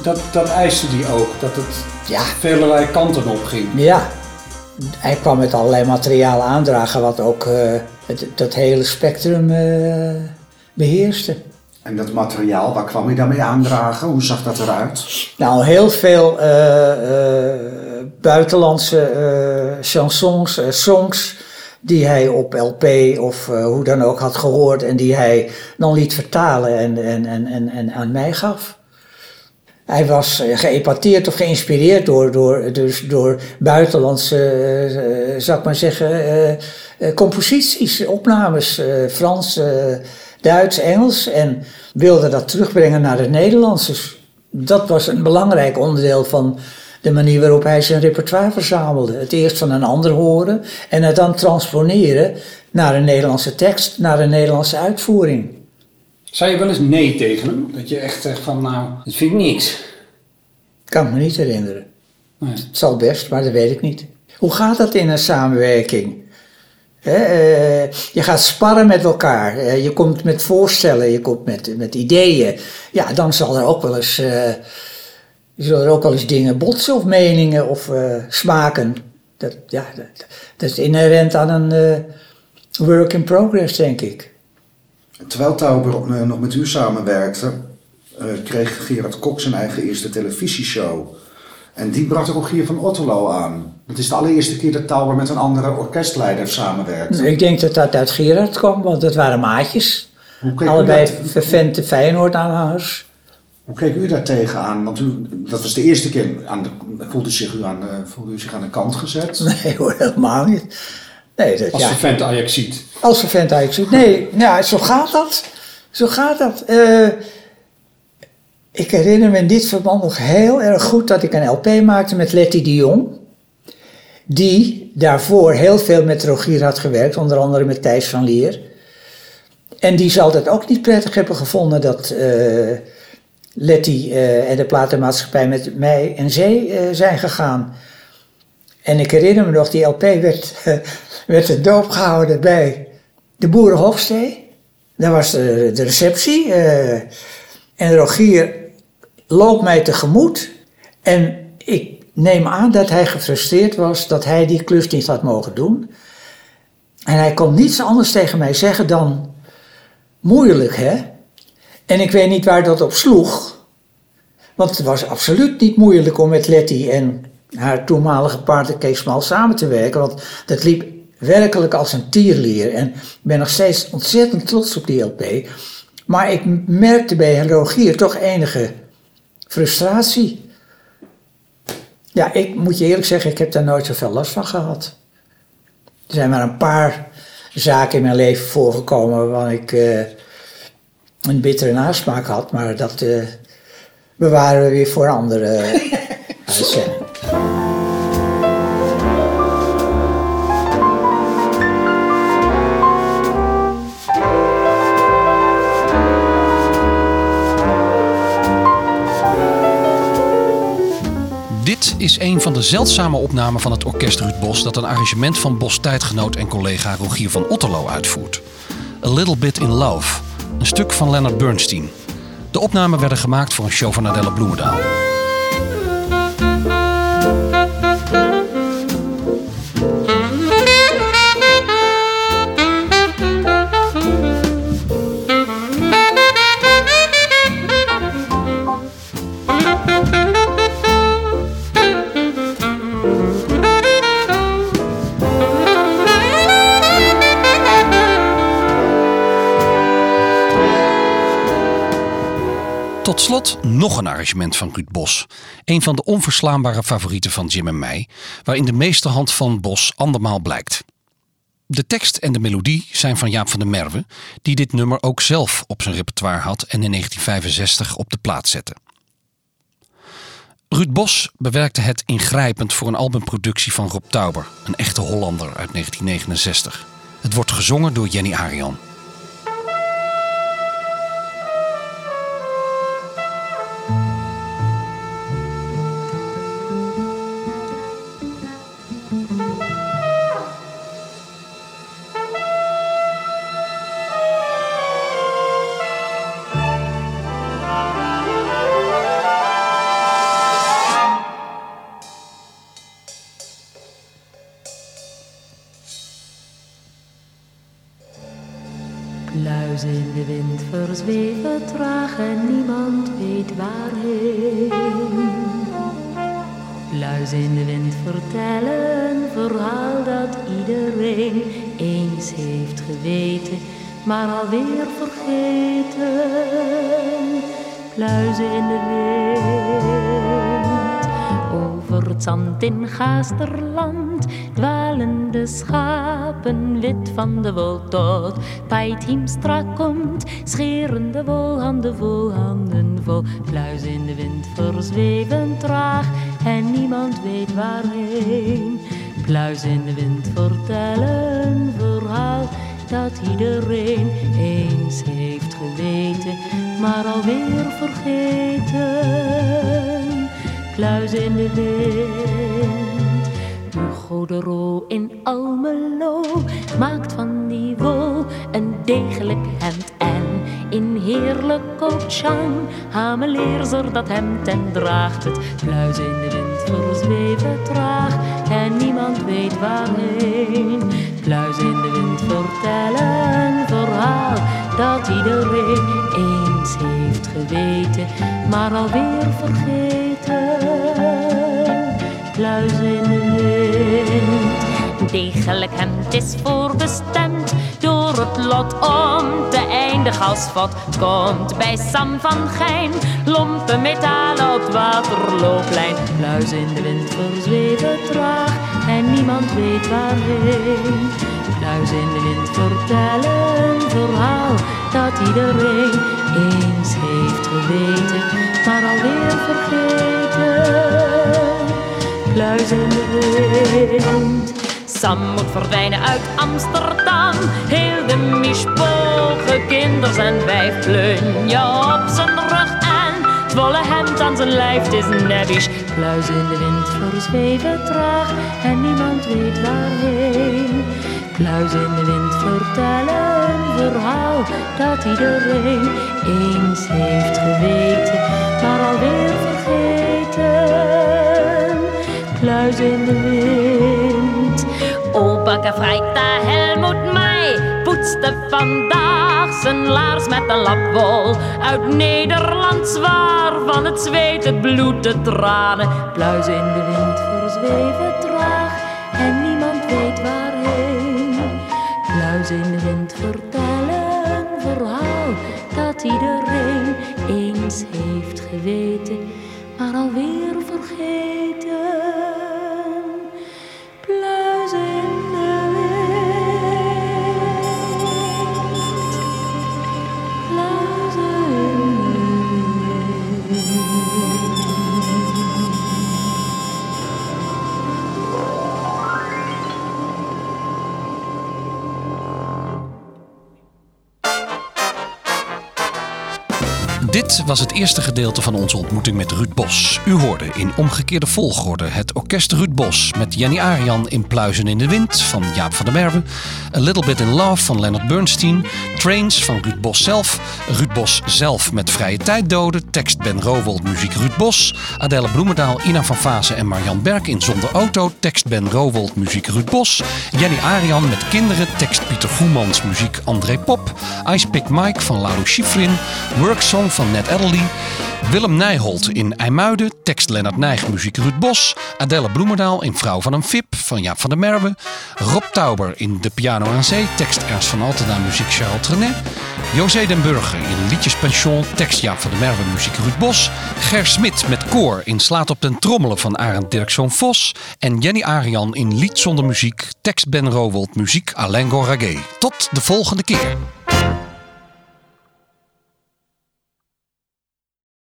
Dat, dat eiste die ook. Dat het Ja. velerlei kanten op ging. Ja, hij kwam met allerlei materiaal aandragen wat ook eh, het, dat hele spectrum eh, beheerste. En dat materiaal, waar kwam je daarmee aandragen? Hoe zag dat eruit? Nou, heel veel eh, eh, buitenlandse eh, chansons, songs die hij op LP of hoe dan ook had gehoord en die hij dan liet vertalen en, en, en, en, en aan mij gaf. Hij was eh, geëpateerd of geïnspireerd door, door, dus door buitenlandse, eh, zou ik maar zeggen, composities, opnames, eh, Frans, Duits, Engels. En wilde dat terugbrengen naar het Nederlands. Dus dat was een belangrijk onderdeel van de manier waarop hij zijn repertoire verzamelde. Het eerst van een ander horen en het dan transponeren naar een Nederlandse tekst, naar een Nederlandse uitvoering. Zei je wel eens nee tegen hem? Dat je echt zegt van nou, dat vind ik niks. Kan me niet herinneren. Nee. Het zal best, maar dat weet ik niet. Hoe gaat dat in een samenwerking? Eh, je gaat sparren met elkaar. Eh, je komt met voorstellen, je komt met, met ideeën. Ja, dan zal er ook wel eens, zullen er ook wel eens dingen botsen of meningen of smaken. Dat, ja, dat, dat is inherent aan een work in progress, denk ik. Terwijl Tauber nog met u samenwerkte, eh, kreeg Gerard Kok zijn eigen eerste televisieshow. En die bracht Rogier van Otterlo aan. Dat is de allereerste keer dat Tauber met een andere orkestleider samenwerkte. Ik denk dat dat uit Gerard kwam, want dat waren maatjes. Hoe keek u Allebei vervente Feyenoord-aanhangers. Hoe keek u daar tegenaan? Want u, dat was de eerste keer. Aan de, voelde, zich u aan, de- voelde u zich aan de kant gezet? Nee hoor, helemaal niet. Nee, dat, Als ja. vervent Ajaxiet. Als vervent Ajaxiet. Nee, ja, zo gaat dat. Zo gaat dat. Eh, ik herinner me in dit verband nog heel erg goed dat ik een LP maakte met Letty de Jong. Die daarvoor heel veel met Rogier had gewerkt, onder andere met Thijs van Leer. En die zal dat ook niet prettig hebben gevonden dat eh, Letty eh, en de platenmaatschappij met mij en zee eh, zijn gegaan. En ik herinner me nog, die LP werd, werd de doop gehouden bij de Boerenhofstee. Daar was de, receptie. eh, en Rogier loopt mij tegemoet. En ik neem aan dat hij gefrustreerd was dat hij die klus niet had mogen doen. En hij kon niets anders tegen mij zeggen dan moeilijk, hè? En ik weet niet waar dat op sloeg. Want het was absoluut niet moeilijk om met Letty en haar toenmalige partner Kees Smal samen te werken. Want dat liep werkelijk als een tierlier. En ik ben nog steeds ontzettend trots op die LP. Maar ik merkte bij Rogier toch enige frustratie. Ja, ik moet je eerlijk zeggen, ik heb daar nooit zoveel last van gehad. Er zijn maar een paar zaken in mijn leven voorgekomen waarvan ik eh, een bittere nasmaak had. Maar dat eh, bewaren we weer voor andere uitzendingen. Is een van de zeldzame opnamen van het orkest Ruud Bos dat een arrangement van Bos tijdgenoot en collega Rogier van Otterlo uitvoert. A Little Bit in Love, een stuk van Leonard Bernstein. De opnamen werden gemaakt voor een show van Adele Bloemendaal. Tot slot nog een arrangement van Ruud Bos. Een van de onverslaanbare favorieten van Jim en mij, waarin de meesterhand van Bos andermaal blijkt. De tekst en de melodie zijn van Jaap van der Merwe, die dit nummer ook zelf op zijn repertoire had en in 1965 op de plaat zette. Ruud Bos bewerkte het ingrijpend voor een albumproductie van Rob Tauber, een echte Hollander uit 1969. Het wordt gezongen door Jenny Arian. Maar alweer vergeten. Pluis in de wind over het zand in Gaasterland dwalen de schapen wit van de wol tot Pait Hiemstra komt, scherende wol, handen vol, handen vol. Pluis in de wind verzweven traag en niemand weet waarheen. Pluis in de wind vertellen verhaal dat iedereen eens heeft geweten, maar alweer vergeten. Pluis in de wind. Hugo de Roo in Almelo maakt van die wol een degelijk hemd en in heerlijk Kochang hameleerzer dat hemd en draagt het. Pluis in de wind verzweven traag en niemand weet waarheen. Pluis in de wind vertellen verhaal dat iedereen eens heeft geweten, maar alweer vergeten. Pluis in de wind. Degelijk hemd is voorbestemd het lot om te eindigen als. Het komt bij Sam van Gijn, lompe metalen op het waterlooplijn. Pluis in de wind verzweven traag en niemand weet waarheen. Pluis in de wind vertellen een verhaal dat iedereen eens heeft geweten, maar alweer vergeten. Pluis in de wind. Sam moet verdwijnen uit Amsterdam. Heel de mischpogen, kinders en wijf plunje op zijn rug en het wollen hemd aan zijn lijf, het is nebbisch. Pluis in de wind verzweven traag en niemand weet waarheen. Pluis in de wind vertellen een verhaal dat iedereen eens heeft geweten, maar alweer vergeten. Pluis in de wind. Opa Kafreita Helmoet mij poetste vandaag zijn laars met een lap wol. Uit Nederland zwaar van het zweet, het bloed, de tranen. Pluis in de wind verzweven traag en niemand weet waarheen. Pluis in de wind vertellen een verhaal dat iedereen eens heeft geweten, maar alweer vergeten. Was het eerste gedeelte van onze ontmoeting met Ruud Bos. U hoorde in omgekeerde volgorde het orkest Ruud Bos met Jenny Arian in Pluizen in de Wind van Jaap van der Merwe, A Little Bit in Love van Leonard Bernstein, Trains van Ruud Bos zelf, Ruud Bos zelf met Vrije Tijddoden, tekst Ben Rowold, muziek Ruud Bos, Adelle Bloemendaal, Ina van Vase en Marjan Berk in Zonder Auto, tekst Ben Rowold, muziek Ruud Bos, Jenny Arian met Kinderen, tekst Pieter Goemans, muziek André Pop, Ice Pick Mike van Lalo Schifrin, Worksong van van Willem Nijholt in IJmuiden, tekst Lennart Nijg, muziek Ruud Bos. Adelle Bloemendaal in Vrouw van een Vip van Jaap van der Merwe. Rob Tauber in De Piano aan Zee, tekst Ernst van Altena, muziek Charles Trenet. José den Burger in Liedjespension, tekst Jaap van der Merwe, muziek Ruud Bos. Ger Smit met koor in Slaat op den Trommelen van Arend Dirkzoon Vos. En Jenny Arian in Lied zonder muziek, tekst Ben Rowold, muziek Alain Goraguet. Tot de volgende keer.